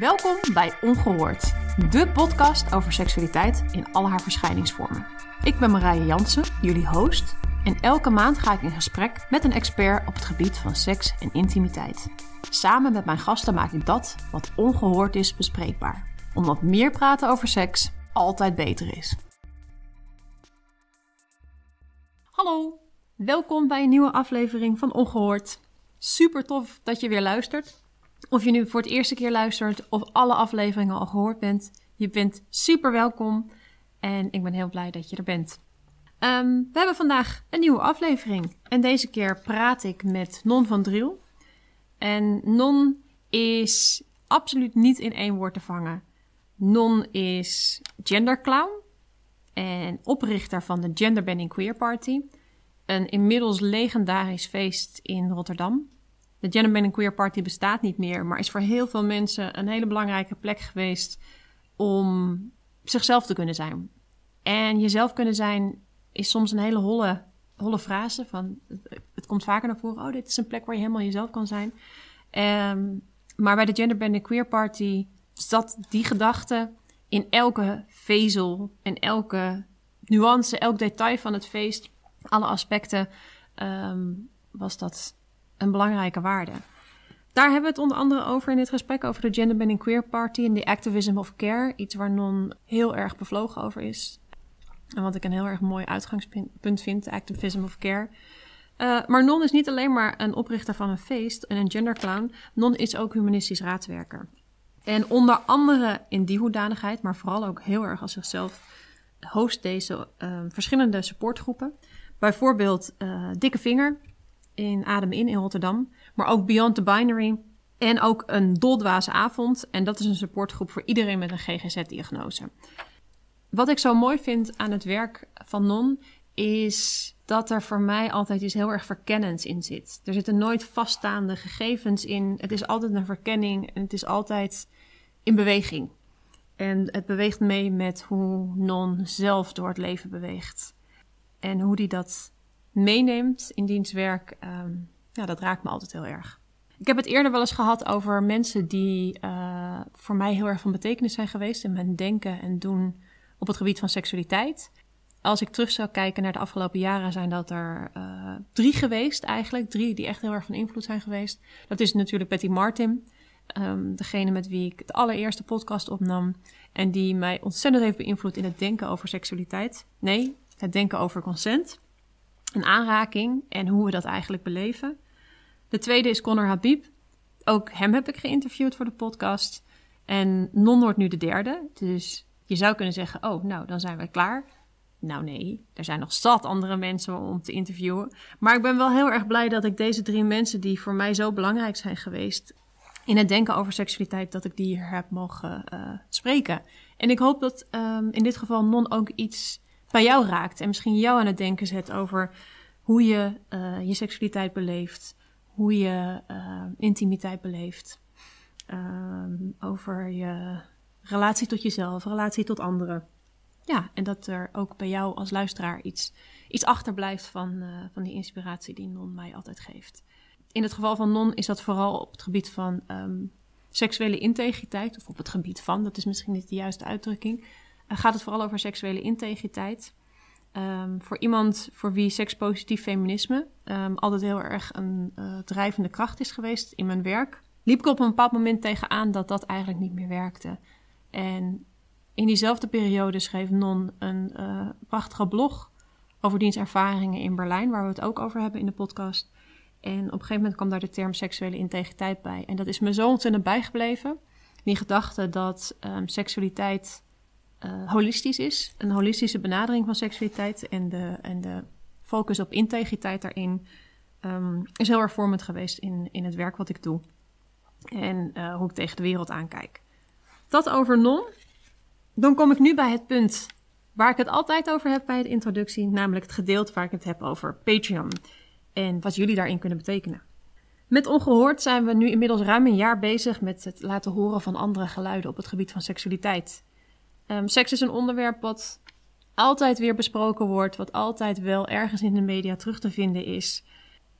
Welkom bij Ongehoord, de podcast over seksualiteit in al haar verschijningsvormen. Ik ben Marije Jansen, jullie host, en elke maand ga ik in gesprek met een expert op het gebied van seks en intimiteit. Samen met mijn gasten maak ik dat wat ongehoord is bespreekbaar, omdat meer praten over seks altijd beter is. Hallo, welkom bij een nieuwe aflevering van Ongehoord. Super tof dat je weer luistert. Of je nu voor het eerste keer luistert of alle afleveringen al gehoord bent, je bent super welkom en ik ben heel blij dat je er bent. Ehm, we hebben vandaag een nieuwe aflevering en deze keer praat ik met Non van Driel. En Non is absoluut niet in één woord te vangen. Non is genderclown en oprichter van de Gender Queer Party. Een inmiddels legendarisch feest in Rotterdam. De Gender Queer Party bestaat niet meer, maar is voor heel veel mensen een hele belangrijke plek geweest om zichzelf te kunnen zijn. En jezelf kunnen zijn is soms een hele holle, holle frase. Van, het komt vaker naar voren, oh, dit is een plek waar je helemaal jezelf kan zijn. Um, maar bij de Gender Queer Party zat die gedachte in elke vezel en elke nuance, elk detail van het feest, alle aspecten, um, was dat een belangrijke waarde. Daar hebben we het onder andere over in dit gesprek over de Gender Bending Queer Party en de Activism of Care. Iets waar Non heel erg bevlogen over is. En wat ik een heel erg mooi uitgangspunt vind, Activism of Care. Uh, maar Non is niet alleen maar een oprichter van een feest en een genderclown. Non is ook humanistisch raadswerker. En onder andere in die hoedanigheid, maar vooral ook heel erg als zichzelf, host deze uh, verschillende supportgroepen. Bijvoorbeeld uh, Dikke Vinger, in Adem In in Rotterdam. Maar ook Beyond the Binary. En ook een Doldwaze Avond. En dat is een supportgroep voor iedereen met een GGZ-diagnose. Wat ik zo mooi vind aan het werk van Non is dat er voor mij altijd iets heel erg verkennends in zit. Er zitten nooit vaststaande gegevens in. Het is altijd een verkenning en het is altijd in beweging. En het beweegt mee met hoe Non zelf door het leven beweegt. En hoe die dat meeneemt in dienstwerk, um, ja, dat raakt me altijd heel erg. Ik heb het eerder wel eens gehad over mensen die uh, voor mij heel erg van betekenis zijn geweest in mijn denken en doen op het gebied van seksualiteit. Als ik terug zou kijken naar de afgelopen jaren, zijn dat er uh, drie geweest eigenlijk. Drie die echt heel erg van invloed zijn geweest. Dat is natuurlijk Betty Martin, um, degene met wie ik de allereerste podcast opnam. En die mij ontzettend heeft beïnvloed in het denken over seksualiteit. Nee, het denken over consent een aanraking en hoe we dat eigenlijk beleven. De tweede is Conor Habib. Ook hem heb ik geïnterviewd voor de podcast. En Non wordt nu de derde. Dus je zou kunnen zeggen: Oh, nou, dan zijn we klaar. Nou, nee, er zijn nog zat andere mensen om te interviewen. Maar ik ben wel heel erg blij dat ik deze drie mensen, die voor mij zo belangrijk zijn geweest in het denken over seksualiteit, dat ik die hier heb mogen uh, spreken. En ik hoop dat um, in dit geval Non ook iets bij jou raakt. En misschien jou aan het denken zet over hoe je uh, je seksualiteit beleeft. Hoe je uh, intimiteit beleeft. Uh, over je relatie tot jezelf, relatie tot anderen. Ja, en dat er ook bij jou als luisteraar iets, iets achterblijft van, uh, van die inspiratie die Non mij altijd geeft. In het geval van Non is dat vooral op het gebied van um, seksuele integriteit, of op het gebied van, dat is misschien niet de juiste uitdrukking, gaat het vooral over seksuele integriteit. Um, voor iemand voor wie sekspositief feminisme um, altijd heel erg een uh, drijvende kracht is geweest in mijn werk, liep ik op een bepaald moment tegenaan dat dat eigenlijk niet meer werkte. En in diezelfde periode schreef Non een uh, prachtige blog over diens ervaringen in Berlijn, waar we het ook over hebben in de podcast. En op een gegeven moment kwam daar de term seksuele integriteit bij. En dat is me zo ontzettend bijgebleven. Die gedachte dat um, seksualiteit uh, holistisch is. Een holistische benadering van seksualiteit en de, en de focus op integriteit daarin um, is heel erg vormend geweest in, in het werk wat ik doe. En uh, hoe ik tegen de wereld aankijk. Dat over non. Dan kom ik nu bij het punt waar ik het altijd over heb bij de introductie, namelijk het gedeelte waar ik het heb over Patreon en wat jullie daarin kunnen betekenen. Met Ongehoord zijn we nu inmiddels ruim een jaar bezig met het laten horen van andere geluiden op het gebied van seksualiteit. Um, seks is een onderwerp wat altijd weer besproken wordt, wat altijd wel ergens in de media terug te vinden is.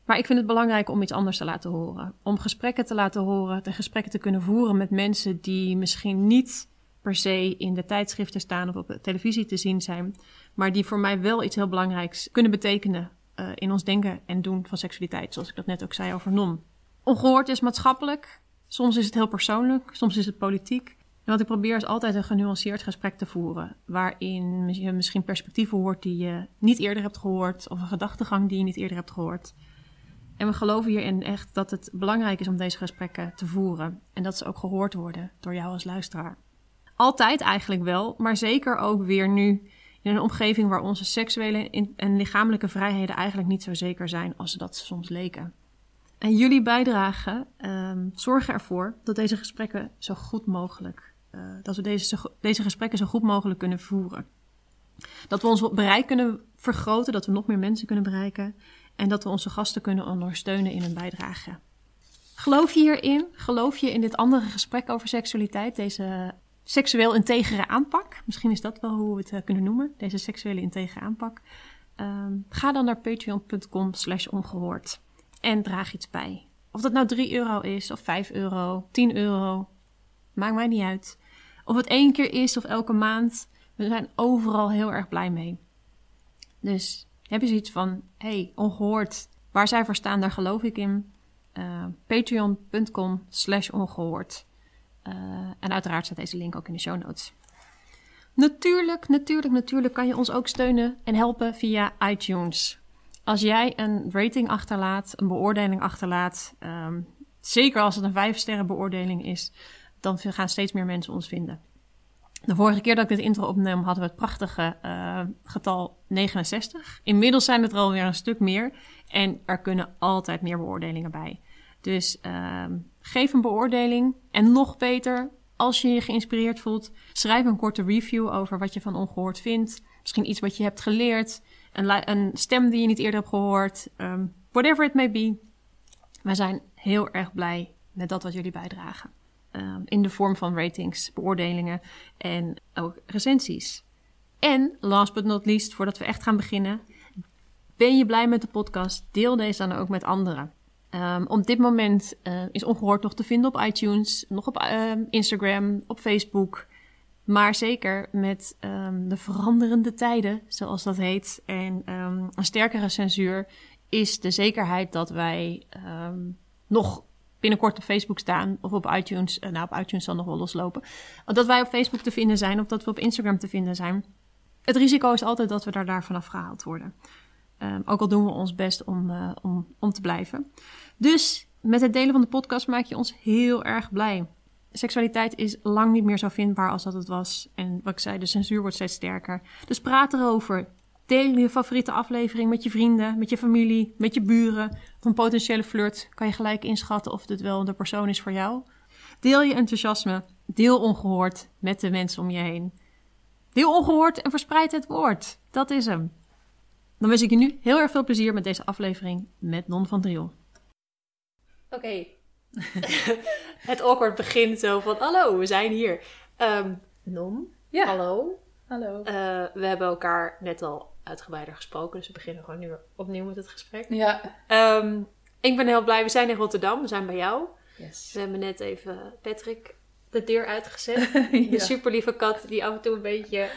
Maar ik vind het belangrijk om iets anders te laten horen. Om gesprekken te laten horen, de gesprekken te kunnen voeren met mensen die misschien niet per se in de tijdschriften staan of op de televisie te zien zijn, maar die voor mij wel iets heel belangrijks kunnen betekenen uh, in ons denken en doen van seksualiteit, zoals ik dat net ook zei over non. Ongehoord is maatschappelijk, soms is het heel persoonlijk, soms is het politiek. Wat ik probeer is altijd een genuanceerd gesprek te voeren, waarin je misschien perspectieven hoort die je niet eerder hebt gehoord, of een gedachtegang die je niet eerder hebt gehoord. En we geloven hierin echt dat het belangrijk is om deze gesprekken te voeren en dat ze ook gehoord worden door jou als luisteraar. Altijd eigenlijk wel, maar zeker ook weer nu in een omgeving waar onze seksuele en lichamelijke vrijheden eigenlijk niet zo zeker zijn als ze dat soms leken. En jullie bijdragen um, zorgen ervoor dat deze gesprekken zo goed mogelijk, uh, dat we deze, deze gesprekken zo goed mogelijk kunnen voeren. Dat we ons bereik kunnen vergroten, dat we nog meer mensen kunnen bereiken en dat we onze gasten kunnen ondersteunen in hun bijdrage. Geloof je hierin? Geloof je in dit andere gesprek over seksualiteit, deze seksueel integere aanpak. Misschien is dat wel hoe we het uh, kunnen noemen, deze seksuele integere aanpak. Um, ga dan naar patreon.com slash ongehoord en draag iets bij. Of dat nou 3 euro is, of 5 euro, 10 euro, maakt mij niet uit. Of het één keer is of elke maand, we zijn overal heel erg blij mee. Dus heb je zoiets van, hey, ongehoord, waar zij voor staan, daar geloof ik in. Uh, Patreon.com slash ongehoord. Uh, en uiteraard staat deze link ook in de show notes. Natuurlijk, natuurlijk, natuurlijk kan je ons ook steunen en helpen via iTunes. Als jij een rating achterlaat, een beoordeling achterlaat, um, zeker als het een 5 sterren beoordeling is, dan gaan steeds meer mensen ons vinden. De vorige keer dat ik dit intro opnam, hadden we het prachtige uh, getal 69. Inmiddels zijn het er alweer een stuk meer. En er kunnen altijd meer beoordelingen bij. Dus uh, Geef een beoordeling. En nog beter, als je je geïnspireerd voelt, schrijf een korte review over wat je van ongehoord vindt. Misschien iets wat je hebt geleerd. Een, een stem die je niet eerder hebt gehoord. Um, whatever it may be. We zijn heel erg blij met dat wat jullie bijdragen. Um, in de vorm van ratings, beoordelingen en ook recensies. En last but not least, voordat we echt gaan beginnen, ben je blij met de podcast? Deel deze dan ook met anderen. Um, op dit moment uh, is Ongehoord nog te vinden op iTunes, nog op uh, Instagram, op Facebook. Maar zeker met de veranderende tijden, zoals dat heet, en een sterkere censuur, is de zekerheid dat wij nog binnenkort op Facebook staan of op iTunes. Uh, nou, op iTunes zal nog wel loslopen. Dat wij op Facebook te vinden zijn of dat we op Instagram te vinden zijn. Het risico is altijd dat we daar, daar vanaf gehaald worden. Um, ook al doen we ons best om, uh, om, om te blijven. Dus met het delen van de podcast maak je ons heel erg blij. Seksualiteit is lang niet meer zo vindbaar als dat het was. En wat ik zei, de censuur wordt steeds sterker. Dus praat erover. Deel je favoriete aflevering met je vrienden, met je familie, met je buren. Of een potentiële flirt kan je gelijk inschatten of dit wel de persoon is voor jou. Deel je enthousiasme. Deel ongehoord met de mensen om je heen. Deel ongehoord en verspreid het woord. Dat is hem. Dan wens ik je nu heel erg veel plezier met deze aflevering met Non van Driel. Oké. het awkward begint zo van, hallo, we zijn hier. Um, non, ja. hallo. Hallo. Uh, we hebben elkaar net al uitgebreider gesproken, dus we beginnen gewoon nu opnieuw met het gesprek. Ja. Um, ik ben heel blij, we zijn in Rotterdam, we zijn bij jou. Yes. We hebben net even Patrick de deur uitgezet. ja. De super lieve kat die af en toe een beetje...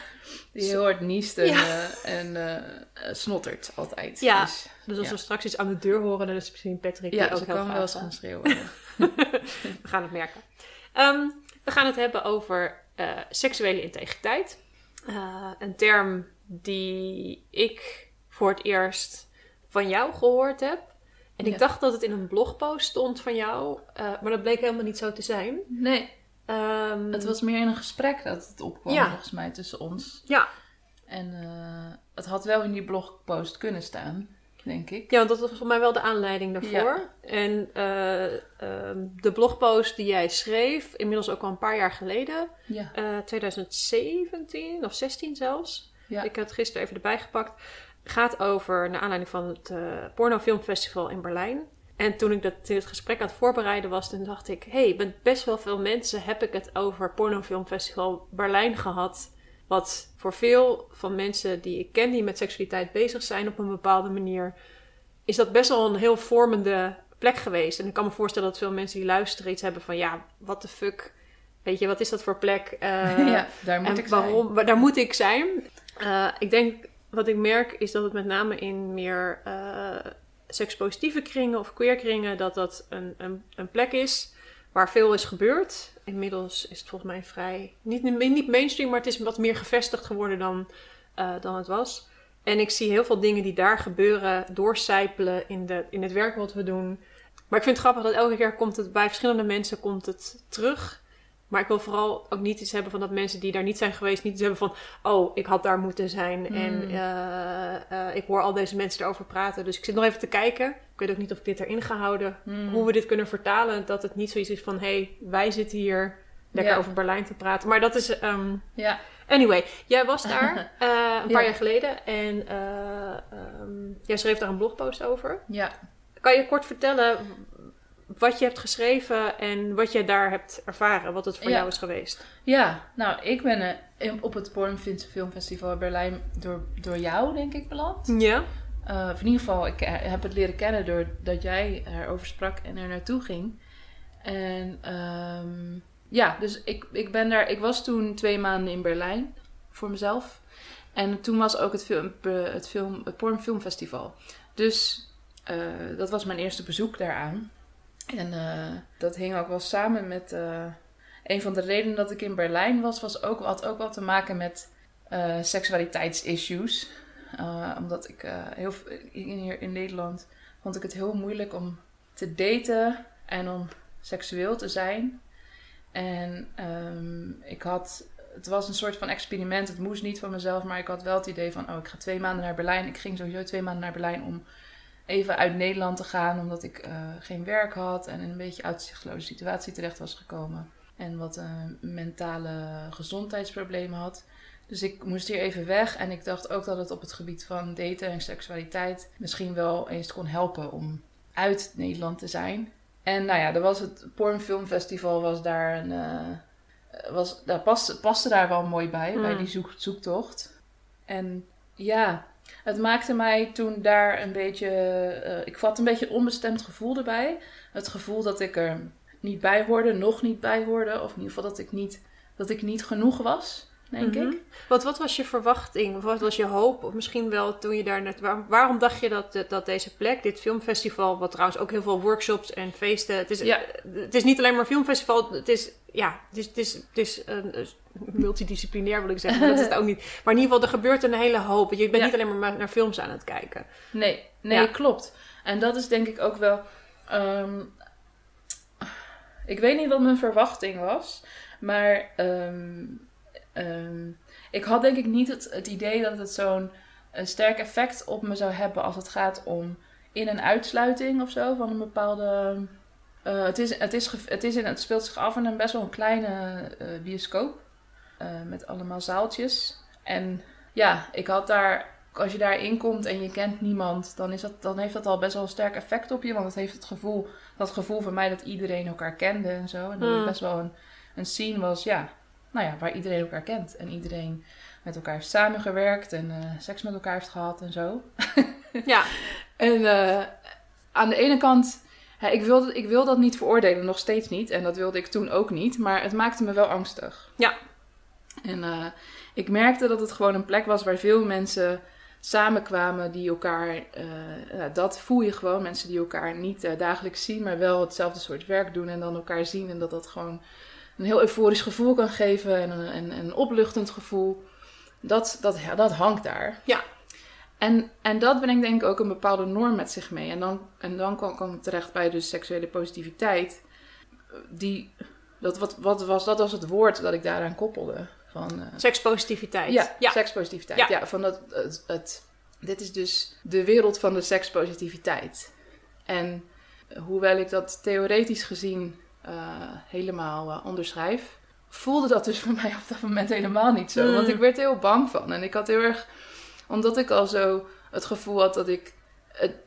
Die heel hard niest en, uh, en uh, snottert altijd. Ja, dus, dus als we straks iets aan de deur horen, dan is misschien Patrick ja, ook heel kan wel eens gaan schreeuwen. we gaan het merken. Um, we gaan het hebben over uh, seksuele integriteit. een term die ik voor het eerst van jou gehoord heb. En ik dacht dat het in een blogpost stond van jou, maar dat bleek helemaal niet zo te zijn. Nee. Um, het was meer in een gesprek dat het opkwam, ja. volgens mij, tussen ons. Ja. En uh, het had wel in die blogpost kunnen staan, denk ik. Ja, want dat was voor mij wel de aanleiding daarvoor. Ja. En uh, uh, de blogpost die jij schreef, inmiddels ook al een paar jaar geleden, ja. 2017 of 16 zelfs. Ja. Ik heb het gisteren even erbij gepakt. Gaat over, naar aanleiding van het Pornofilmfestival in Berlijn. En toen ik dat in het gesprek aan het voorbereiden was, toen dacht ik: hé, hey, met best wel veel mensen heb ik het over Pornofilmfestival Berlijn gehad. Wat voor veel van mensen die ik ken die met seksualiteit bezig zijn op een bepaalde manier is dat best wel een heel vormende plek geweest. En ik kan me voorstellen dat veel mensen die luisteren iets hebben van ja, what the fuck. Weet je, wat is dat voor plek? Uh, ja, daar moet en ik waarom, Daar moet ik zijn. Uh, ik denk, wat ik merk, is dat het met name in meer uh, sekspositieve kringen of queer kringen, dat dat een, een, een plek is waar veel is gebeurd. Inmiddels is het volgens mij vrij, niet, niet mainstream, maar het is wat meer gevestigd geworden dan, uh, dan het was. En ik zie heel veel dingen die daar gebeuren doorcijpelen in, de, in het werk wat we doen. Maar ik vind het grappig dat elke keer komt het bij verschillende mensen komt het terug. Maar ik wil vooral ook niet iets hebben van dat mensen die daar niet zijn geweest, niet iets hebben van, oh, ik had daar moeten zijn. En Hmm. uh, uh, ik hoor al deze mensen erover praten. Dus ik zit nog even te kijken. Ik weet ook niet of ik dit erin ga houden. Hmm. Hoe we dit kunnen vertalen. Dat het niet zoiets is van, hé, hey, wij zitten hier lekker Ja. over Berlijn te praten. Maar dat is, um, Ja, anyway, jij was daar uh, een paar Ja. jaar geleden. En um, jij schreef daar een blogpost over. ja. Kan je kort vertellen wat je hebt geschreven en wat je daar hebt ervaren, wat het voor Ja. jou is geweest? Ja, nou, ik ben uh, op het Pornfilm Filmfestival in Berlijn door, door jou, denk ik, beland. Ja. Uh, of in ieder geval, ik heb het leren kennen doordat jij erover sprak en er naartoe ging. En um, ja, dus ik, ik ben daar, ik was toen twee maanden in Berlijn voor mezelf. En toen was ook het, film, het, film, het Pornfilmfestival. Dus uh, dat was mijn eerste bezoek daaraan. En uh, dat hing ook wel samen met. Uh, een van de redenen dat ik in Berlijn was, was ook, had ook wat te maken met uh, seksualiteitsissues. omdat ik heel hier in Nederland vond ik het heel moeilijk om te daten en om seksueel te zijn. En um, ik had. Het was een soort van experiment. Het moest niet van mezelf, maar ik had wel het idee van: oh, ik ga twee maanden naar Berlijn. Ik ging sowieso twee maanden naar Berlijn om even uit Nederland te gaan, omdat ik uh, geen werk had en in een beetje uitzichtloze situatie terecht was gekomen. En wat uh, mentale gezondheidsproblemen had. Dus ik moest hier even weg en ik dacht ook dat het op het gebied van daten en seksualiteit misschien wel eens kon helpen om uit Nederland te zijn. En nou ja, er was het Pornfilmfestival was daar een. Uh, was, daar paste, paste daar wel mooi bij, mm. bij die zoek, zoektocht. En ja, het maakte mij toen daar een beetje. Uh, ik vat een beetje een onbestemd gevoel erbij. Het gevoel dat ik er niet bij hoorde, nog niet bij hoorde. Of in ieder geval dat ik niet, dat ik niet genoeg was, denk Mhm. mm -hmm. ik. Wat, wat was je verwachting? Wat was je hoop? Of misschien wel toen je daar net. Waar, waarom dacht je dat, dat deze plek, dit filmfestival, wat trouwens ook heel veel workshops en feesten. Het is, Ja. het is niet alleen maar een filmfestival. Het is. Ja, het is, het is, het is een, een multidisciplinair wil ik zeggen, maar dat is het ook niet. Maar in ieder geval, er gebeurt een hele hoop. Je bent Ja. niet alleen maar naar films aan het kijken. Nee, nee, Ja. klopt. En dat is denk ik ook wel. ehm, ik weet niet wat mijn verwachting was, maar ehm, ehm, ik had denk ik niet het, het idee dat het zo'n een sterk effect op me zou hebben als het gaat om in- en uitsluiting of zo van een bepaalde. eh, het, is, het, is, het, is in, het speelt zich af in een best wel een kleine eh, bioscoop. eh, met allemaal zaaltjes. En ja, ik had daar als je daarin komt en je kent niemand, dan, is dat, dan heeft dat al best wel een sterk effect op je. Want het heeft het gevoel, dat gevoel van mij dat iedereen elkaar kende en zo. En dat het best wel een, een scene was, ja, nou ja, waar iedereen elkaar kent. En iedereen met elkaar heeft samengewerkt en eh, seks met elkaar heeft gehad en zo. Ja, En eh, aan de ene kant, hè, ik, wil, ik wil dat niet veroordelen, nog steeds niet. En dat wilde ik toen ook niet, maar het maakte me wel angstig. Ja. En eh, ik merkte dat het gewoon een plek was waar veel mensen samenkwamen die elkaar, dat voel je gewoon, mensen die elkaar niet dagelijks zien, maar wel hetzelfde soort werk doen en dan elkaar zien. En dat dat gewoon een heel euforisch gevoel kan geven en een, en, een opluchtend gevoel. Dat, dat, ja, dat hangt daar. Ja. En, en dat brengt denk ik ook een bepaalde norm met zich mee. En dan, en dan kwam, terecht bij dus seksuele positiviteit. Die, dat, wat, wat was, dat was het woord dat ik daaraan koppelde. Van, eh, sekspositiviteit. ja, ja. sekspositiviteit. Ja. Ja, van dat, het, het, dit is dus de wereld van de sekspositiviteit. En hoewel ik dat theoretisch gezien helemaal eh, onderschrijf, voelde dat dus voor mij op dat moment helemaal niet zo. Mm. Want ik werd er heel bang van. En ik had heel erg, omdat ik al zo het gevoel had dat ik,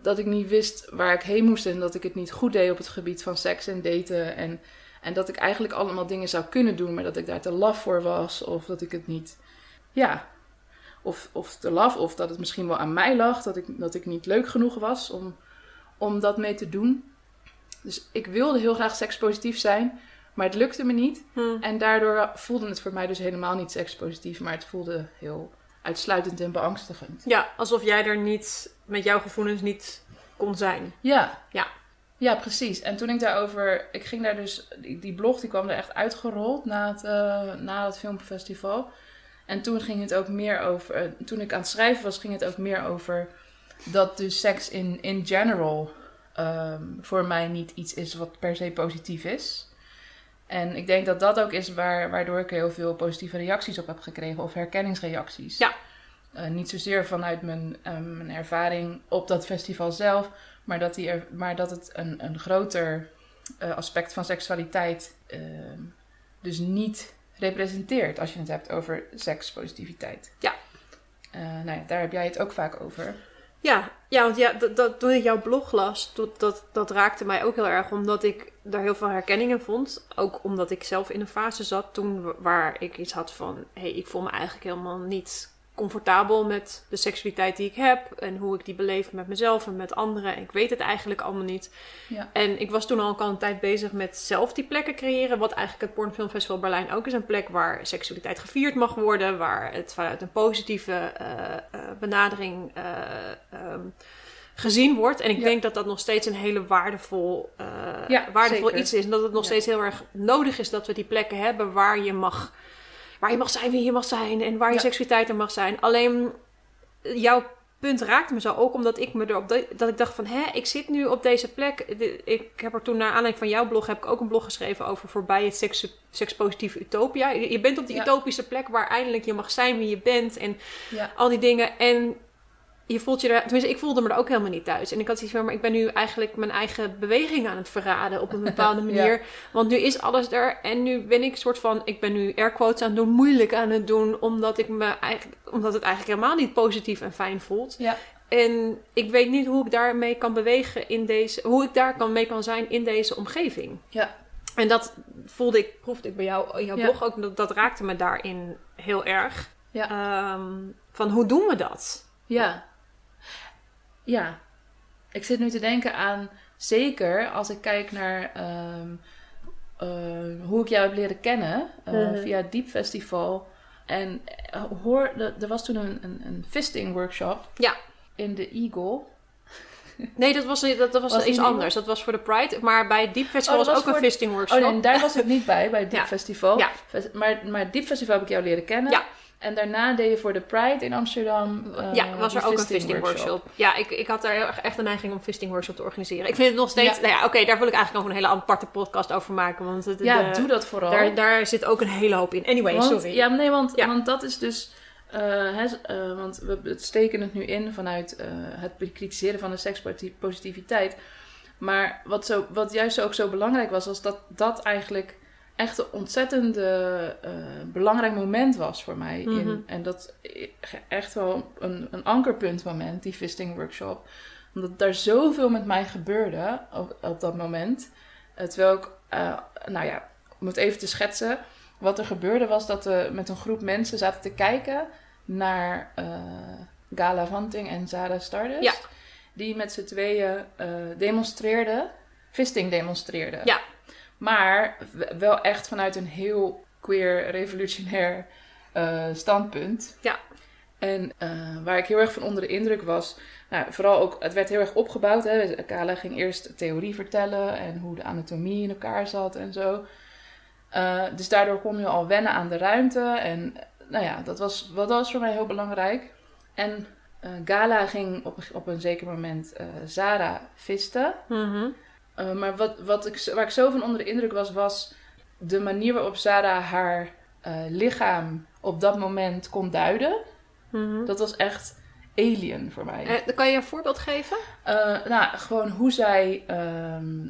dat ik niet wist waar ik heen moest en dat ik het niet goed deed op het gebied van seks en daten. En, en dat ik eigenlijk allemaal dingen zou kunnen doen, maar dat ik daar te laf voor was. Of dat ik het niet, ja, of, of te laf, of dat het misschien wel aan mij lag, dat ik, dat ik niet leuk genoeg was om, om dat mee te doen. Dus ik wilde heel graag sekspositief zijn, maar het lukte me niet. Hm. En daardoor voelde het voor mij dus helemaal niet sekspositief, maar het voelde heel uitsluitend en beangstigend. Ja, alsof jij er niet met jouw gevoelens niet kon zijn. Ja. Ja. Ja, precies. En toen ik daarover... Ik ging daar dus... Die, blog die kwam er echt uitgerold na het, eh, na het filmfestival. En toen ging het ook meer over... eh, toen ik aan het schrijven was, ging het ook meer over... Dat dus seks in, in general ehm, voor mij niet iets is wat per se positief is. En ik denk dat dat ook is waar, waardoor ik heel veel positieve reacties op heb gekregen. Of herkenningsreacties. Ja. Eh, niet zozeer vanuit mijn, eh, mijn ervaring op dat festival zelf, maar dat, die er, maar dat het een, een groter eh, aspect van seksualiteit ehm, dus niet representeert als je het hebt over sekspositiviteit. Ja. Eh, nou ja, daar heb jij het ook vaak over. Ja, ja want ja, dat, toen ik jouw blog las, dat, dat, raakte mij ook heel erg. Omdat ik daar heel veel herkenning in vond. Ook omdat ik zelf in een fase zat toen wa- waar ik iets had van... Hé, hey, ik voel me eigenlijk helemaal niet comfortabel met de seksualiteit die ik heb. En hoe ik die beleef met mezelf en met anderen. Ik weet het eigenlijk allemaal niet. Ja. En ik was toen al een tijd bezig met zelf die plekken creëren. Wat eigenlijk het Pornfilmfestival Berlijn ook is. Een plek waar seksualiteit gevierd mag worden. Waar het vanuit een positieve eh, eh, benadering eh, ehm, gezien wordt. En ik Ja. denk dat dat nog steeds een hele waardevol, Ja, waardevol zeker. iets is. En dat het nog steeds heel erg nodig is dat we die plekken hebben waar je mag, waar je mag zijn wie je mag zijn. En waar je Ja. seksualiteit er mag zijn. Alleen jouw punt raakte me zo ook omdat ik me erop de- dat ik dacht van hè ik zit nu op deze plek De- ik heb er toen naar aanleiding van jouw blog heb ik ook een blog geschreven over voorbij het seks, sekspositieve utopia je je bent op die Ja. utopische plek waar eindelijk je mag zijn wie je bent en Ja. al die dingen en je voelt je er, tenminste ik voelde me er ook helemaal niet thuis en ik had zoiets van maar ik ben nu eigenlijk mijn eigen beweging aan het verraden op een bepaalde Ja. manier want nu is alles er en nu ben ik soort van ik ben nu air quotes aan het doen moeilijk aan het doen omdat ik me eigenlijk omdat het eigenlijk helemaal niet positief en fijn voelt Ja. en ik weet niet hoe ik daarmee kan bewegen in deze, hoe ik daar kan mee kan zijn in deze omgeving. Ja. En dat voelde ik, proefde ik bij jou in jouw Ja. blog ook, dat, dat raakte me daarin heel erg. Ja. Ehm, van hoe doen we dat? Ja. Ja. Ik zit nu te denken aan, zeker als ik kijk naar ehm, eh, hoe ik jou heb leren kennen eh, Mhm. via het Diep Festival. En eh, hoor, er was toen een, een, een fisting workshop Ja. in de Eagle. Nee, dat was, dat, dat was, iets anders. Dat was voor de Pride. Maar bij het Deep Festival Oh, was was ook een fisting workshop. Oh nee, daar was ik niet bij, bij Ja. Festival. Ja. Maar, maar het Diep Festival heb ik jou leren kennen. Ja. En daarna deed je voor de Pride in Amsterdam. eh, ja, was er ook een fisting workshop. Ja, ik, ik had daar echt een neiging om fisting workshop te organiseren. Ik vind het nog steeds... Ja. Nou ja, oké, daar wil ik eigenlijk nog een hele aparte podcast over maken. Want het, Ja, de- doe dat vooral. daar, daar zit ook een hele hoop in. Anyway, want, sorry. Ja, nee, want, Ja. want dat is dus. eh, eh, want we steken het nu in vanuit het bekritiseren van de sekspositiviteit. Maar wat, zo, wat juist ook zo belangrijk was, was dat dat eigenlijk echt een ontzettende eh, belangrijk moment was voor mij. Mhm. in, en dat echt wel een, een ankerpuntmoment, die fisting workshop. Omdat daar zoveel met mij gebeurde op, op dat moment. Terwijl ik, eh, nou ja, om het even te schetsen. Wat er gebeurde was dat we met een groep mensen zaten te kijken naar eh, Gala Vanting en Zara Stardust. Ja. Die met z'n tweeën demonstreerden, fisting demonstreerden. Ja. Maar wel echt vanuit een heel queer, revolutionair eh, standpunt. Ja. En eh, waar ik heel erg van onder de indruk was, nou, vooral ook, het werd heel erg opgebouwd. Hè. Kala ging eerst theorie vertellen en hoe de anatomie in elkaar zat en zo. Eh, dus daardoor kon je al wennen aan de ruimte. En nou ja, dat was, dat was voor mij heel belangrijk. En Gala ging op, op een zeker moment Zara visten. Mhm. Uh, maar wat, wat ik, waar ik zo van onder de indruk was, was de manier waarop Zara haar eh, lichaam op dat moment kon duiden. Mhm. Dat was echt alien voor mij. Eh, kan je een voorbeeld geven? Eh, nou, gewoon hoe zij. ehm,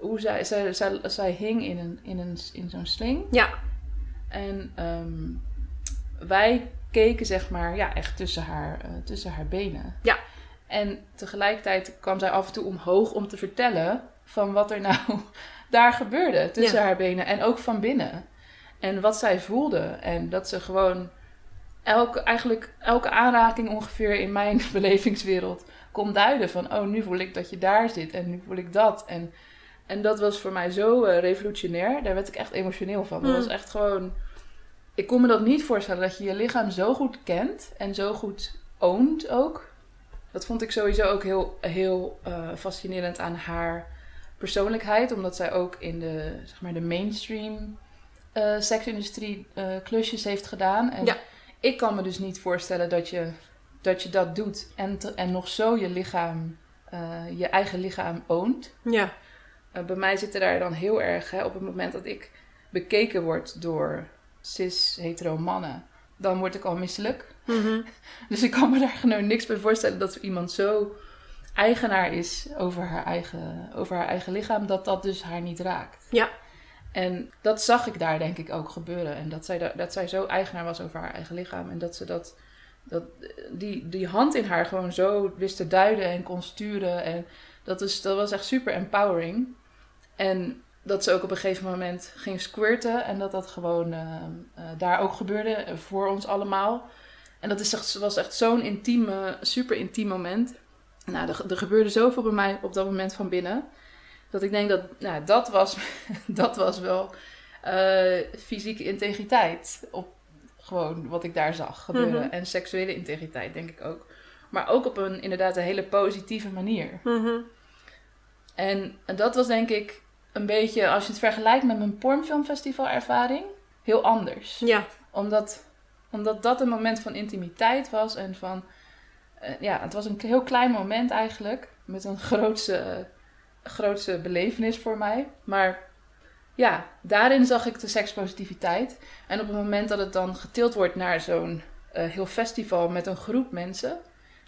hoe zij, zij, zij, zij hing in, een, in, een, in zo'n sling. Ja. En ehm, wij keken, zeg maar, ja, echt tussen haar, eh, tussen haar benen. Ja. En tegelijkertijd kwam zij af en toe omhoog om te vertellen van wat er nou daar gebeurde tussen Ja. haar benen en ook van binnen. En wat zij voelde. En dat ze gewoon elke, eigenlijk elke aanraking ongeveer in mijn belevingswereld kon duiden van, oh, nu voel ik dat je daar zit en nu voel ik dat. En, en dat was voor mij zo eh, revolutionair. Daar werd ik echt emotioneel van. Dat Mm. was echt gewoon... Ik kon me dat niet voorstellen, dat je je lichaam zo goed kent en zo goed oont ook. Dat vond ik sowieso ook heel, heel eh, fascinerend aan haar persoonlijkheid. Omdat zij ook in de, zeg maar, de mainstream eh seksindustrie eh, klusjes heeft gedaan. En Ja. ik kan me dus niet voorstellen dat je dat, je dat doet en, te- en nog zo je lichaam, eh, je eigen lichaam oont. Ja. Bij mij zitten daar dan heel erg, hè, op het moment dat ik bekeken word door cis-hetero mannen, dan word ik al misselijk. Mhm. Dus ik kan me daar gewoon niks bij voorstellen dat iemand zo eigenaar is over haar eigen, over haar eigen lichaam, dat dat dus haar niet raakt. Ja. En dat zag ik daar denk ik ook gebeuren. En dat zij, da- dat zij zo eigenaar was over haar eigen lichaam. En dat ze dat, dat die, die hand in haar gewoon zo wist te duiden en kon sturen. En dat, is, dat was echt super empowering. En dat ze ook op een gegeven moment ging squirten. En dat dat gewoon eh, eh, daar ook gebeurde eh, voor ons allemaal. En dat is echt, was echt zo'n intieme, super intiem moment. Nou, er, er gebeurde zoveel bij mij op dat moment van binnen. Dat ik denk dat, nou, dat was, dat was wel eh, fysieke integriteit. Op gewoon wat ik daar zag gebeuren. Mhm. En seksuele integriteit, denk ik ook. Maar ook op een inderdaad een hele positieve manier. Mhm. En dat was denk ik een beetje, als je het vergelijkt met mijn pornfilmfestival ervaring, heel anders. Ja. Omdat, omdat dat een moment van intimiteit was en van, ja, het was een heel klein moment eigenlijk. Met een grootse, grootse belevenis voor mij. Maar ja, daarin zag ik de sekspositiviteit. En op het moment dat het dan getild wordt naar zo'n eh, heel festival met een groep mensen.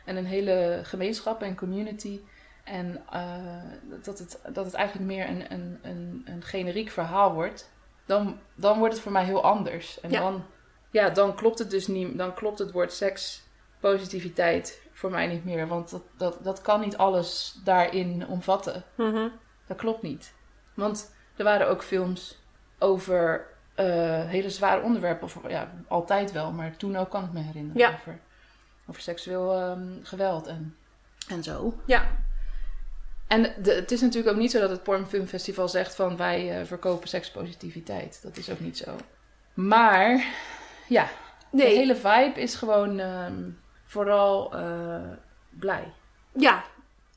En een hele gemeenschap en community. En eh, dat, het, dat het eigenlijk meer een, een, een, een generiek verhaal wordt. Dan, dan wordt het voor mij heel anders. En Ja. dan, ja, dan klopt het dus niet. Dan klopt het woord sekspositiviteit voor mij niet meer. Want dat, dat, dat kan niet alles daarin omvatten. Mhm. Dat klopt niet. Want er waren ook films over eh, hele zware onderwerpen. Of ja, altijd wel, maar toen ook kan ik me herinneren. Ja. Over, over seksueel ehm, geweld en, en zo. Ja. En de, het is natuurlijk ook niet zo dat het Pornfilmfestival zegt van wij eh, verkopen sekspositiviteit. Dat is ook niet zo. Maar ja, de hele vibe is gewoon ehm, vooral eh, blij. Ja.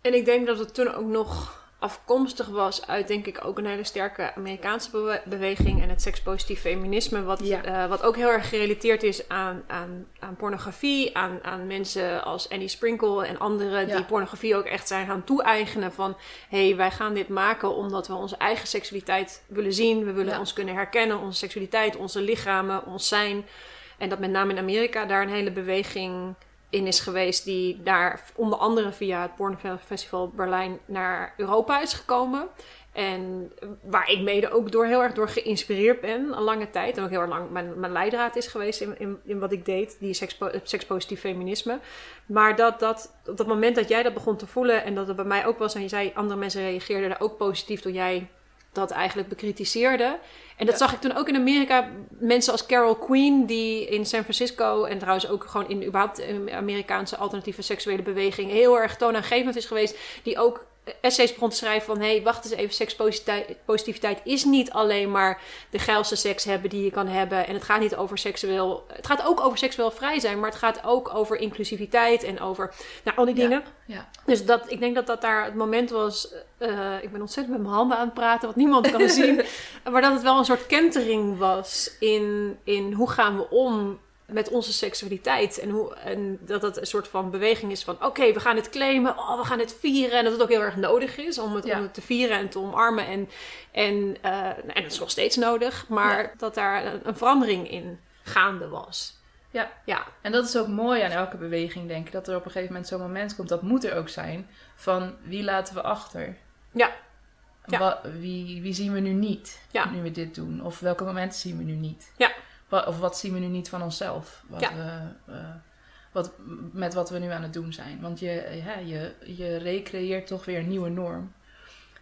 En ik denk dat het toen ook nog afkomstig was uit, denk ik, ook een hele sterke Amerikaanse bewe- beweging en het sekspositief feminisme, wat, Ja. eh, wat ook heel erg gerelateerd is aan, aan, aan pornografie, aan, aan mensen als Annie Sprinkle en anderen Ja. die pornografie ook echt zijn gaan toe-eigenen van, hé, hey, wij gaan dit maken omdat we onze eigen seksualiteit willen zien, we willen Ja. ons kunnen herkennen, onze seksualiteit, onze lichamen, ons zijn. En dat met name in Amerika daar een hele beweging in is geweest, die daar onder andere via het Pornfestival Berlijn naar Europa is gekomen. En waar ik mede ook door heel erg door geïnspireerd ben, een lange tijd. En ook heel erg lang mijn, leidraad is geweest in, in, wat ik deed, die sekspositief feminisme. Maar dat, dat op dat moment dat jij dat begon te voelen en dat het bij mij ook was, en je zei, andere mensen reageerden daar ook positief toen jij dat eigenlijk bekritiseerde. En dat Ja. zag ik toen ook in Amerika. Mensen als Carol Queen, die in San Francisco en trouwens ook gewoon in überhaupt Amerikaanse alternatieve seksuele beweging heel erg toonaangevend is geweest. Die ook essays begon te schrijven van... hé, hey, wacht eens even, sekspositiviteit is niet alleen maar de geilste seks hebben die je kan hebben. En het gaat niet over seksueel... Het gaat ook over seksueel vrij zijn, maar het gaat ook over inclusiviteit en over... Nou, al die dingen. Ja. Dus dat, ik denk dat dat daar het moment was. eh, ik ben ontzettend met mijn handen aan het praten, wat niemand kan zien. Maar dat het wel een soort kentering was in, in hoe gaan we om met onze seksualiteit. En, hoe, en dat het een soort van beweging is van: oké, we gaan het claimen, oh, we gaan het vieren. En dat het ook heel erg nodig is om het, Ja. om het te vieren en te omarmen. En, en, eh, en dat is nog steeds nodig, maar Ja. dat daar een, een verandering in gaande was. Ja. Ja, En dat is ook mooi aan elke beweging, denk ik. Dat er op een gegeven moment zo'n moment komt, dat moet er ook zijn, van wie laten we achter? Ja. Ja. Wie, wie zien we nu niet, nu we dit doen? Of welke momenten zien we nu niet? Ja. Of wat zien we nu niet van onszelf? Wat Ja. we, eh, wat, met wat we nu aan het doen zijn. Want je, ja, je, je recreëert toch weer een nieuwe norm.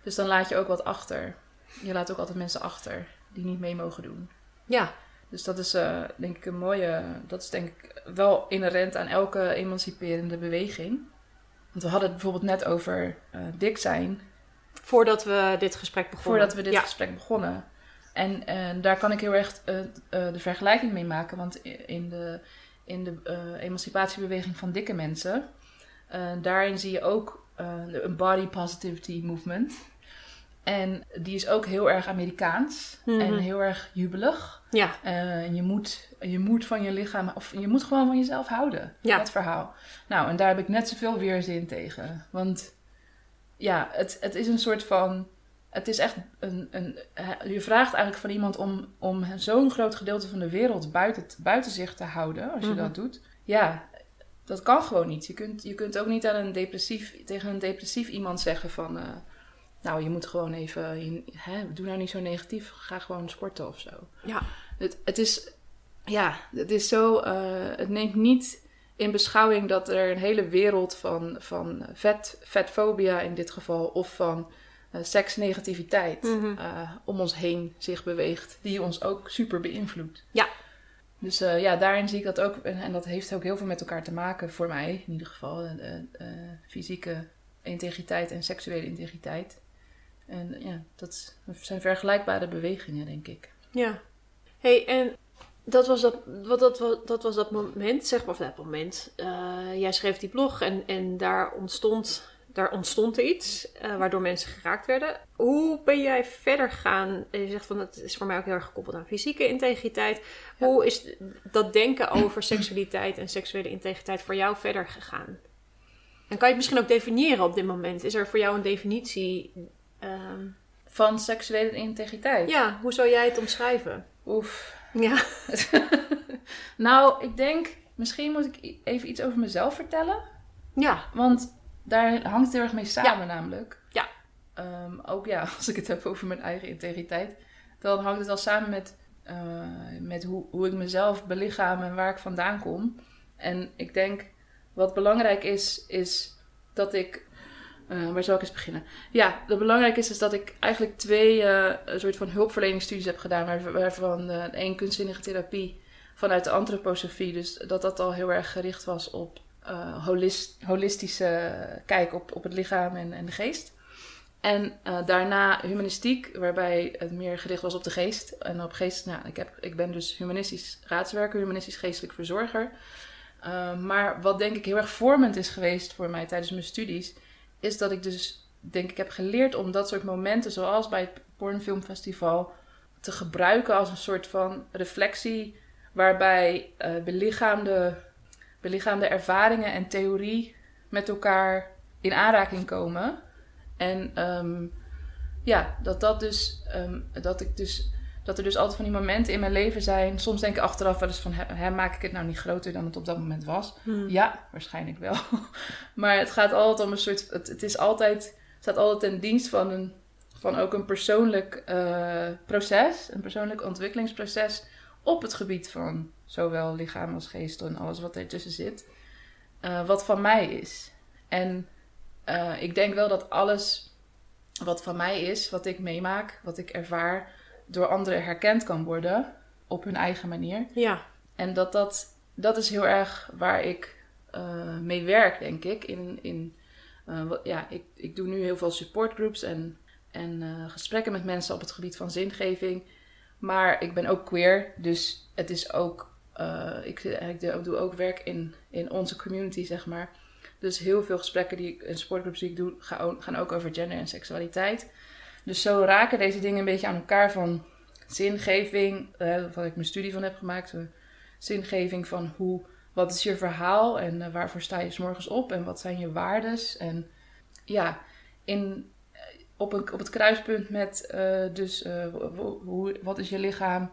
Dus dan laat je ook wat achter. Je laat ook altijd mensen achter die niet mee mogen doen. ja, Dus dat is eh, denk ik een mooie, dat is denk ik wel inherent aan elke emanciperende beweging. Want we hadden het bijvoorbeeld net over eh, dik zijn. Voordat we dit gesprek begonnen. Voordat we dit ja. gesprek begonnen. En eh, daar kan ik heel erg eh, eh, de vergelijking mee maken. Want in de, in de emancipatiebeweging van dikke mensen... daarin zie je ook een body positivity movement. En die is ook heel erg Amerikaans. Mhm. En heel erg jubelig. Ja, je, moet, je moet van je lichaam... Of je moet gewoon van jezelf houden. Ja. Dat verhaal. Nou, en daar heb ik net zoveel weerzin tegen. Want ja, het, het is een soort van. Het is echt een. een je vraagt eigenlijk van iemand om, om zo'n groot gedeelte van de wereld buiten, buiten zich te houden, als je Mhm. dat doet. Ja, dat kan gewoon niet. Je kunt, je kunt ook niet aan een depressief, tegen een depressief iemand zeggen van. eh, nou, je moet gewoon even. Je, hè, doe nou niet zo negatief. Ga gewoon sporten of zo. ja. Het, het is, ja, het is zo, eh, het neemt niet in beschouwing dat er een hele wereld van, van vet, vetfobia in dit geval, of van seksnegativiteit Mhm. eh, om ons heen zich beweegt, die ons ook super beïnvloedt. Ja. Dus eh, ja, daarin zie ik dat ook, en, en dat heeft ook heel veel met elkaar te maken, voor mij in ieder geval, eh, eh, eh, fysieke integriteit en seksuele integriteit. En ja, dat zijn vergelijkbare bewegingen, denk ik. Ja. hey, en dat was dat, wat, dat, wat, dat was dat moment, zeg maar, of dat moment. eh, jij schreef die blog en, en daar ontstond, daar ontstond iets, eh, waardoor mensen geraakt werden. Hoe ben jij verder gegaan? Je zegt van, het is voor mij ook heel erg gekoppeld aan fysieke integriteit. Ja. Hoe is dat denken over seksualiteit en seksuele integriteit voor jou verder gegaan? En kan je het misschien ook definiëren op dit moment? Is er voor jou een definitie? ehm, Van seksuele integriteit. ja, hoe zou jij het omschrijven? Oef. Ja. nou, ik denk, misschien moet ik even iets over mezelf vertellen. Ja. Want daar hangt het heel erg mee samen namelijk. Ja. Ehm, ook ja, als ik het heb over mijn eigen integriteit. Dan hangt het al samen met, eh, met hoe, hoe ik mezelf belichaam en waar ik vandaan kom. En ik denk, wat belangrijk is, is dat ik... eh, waar zal ik eens beginnen? Ja, wat belangrijk is, is dat ik eigenlijk twee een soort van hulpverleningsstudies heb gedaan. waar- Waarvan één kunstzinnige therapie vanuit de antroposofie. Dus dat dat al heel erg gericht was op eh, holis- holistische kijk op, op het lichaam en, en de geest. En eh, daarna humanistiek, waarbij het meer gericht was op de geest. En op geest, nou, ik, heb, ik ben dus humanistisch raadswerker, humanistisch geestelijk verzorger. Uh, maar wat denk ik heel erg vormend is geweest voor mij tijdens mijn studies, is dat ik dus, denk ik, heb geleerd om dat soort momenten, zoals bij het Pornfilmfestival, te gebruiken als een soort van reflectie, waarbij uh, belichaamde, belichaamde ervaringen en theorie met elkaar in aanraking komen. En um, ja, dat dat dus, um, dat ik dus, dat er dus altijd van die momenten in mijn leven zijn. Soms denk ik achteraf wel eens van, hè, maak ik het nou niet groter dan het op dat moment was? Hmm. Ja, waarschijnlijk wel. maar het gaat altijd om een soort, het, het is altijd, het staat altijd ten dienst van een, van ook een persoonlijk uh, proces, een persoonlijk ontwikkelingsproces op het gebied van zowel lichaam als geest en alles wat ertussen zit. Uh, wat van mij is. En uh, ik denk wel dat alles wat van mij is, wat ik meemaak, wat ik ervaar, door anderen herkend kan worden op hun eigen manier. Ja. En dat dat, dat is heel erg waar ik uh, mee werk, denk ik. In, in, ja, ik, ik doe nu heel veel supportgroups en, en gesprekken met mensen op het gebied van zingeving. Maar ik ben ook queer, dus het is ook. Uh, ik, doe ook werk in, in onze community, zeg maar. Dus heel veel gesprekken die ik, en sportgroups die ik doe, gaan ook over gender en seksualiteit. Dus zo raken deze dingen een beetje aan elkaar van zingeving, uh, wat ik mijn studie van heb gemaakt. Uh, zingeving van hoe, wat is je verhaal en waarvoor sta je s morgens op en wat zijn je waardes. En ja, in, op, een, op het kruispunt met dus hoe, wat is je lichaam,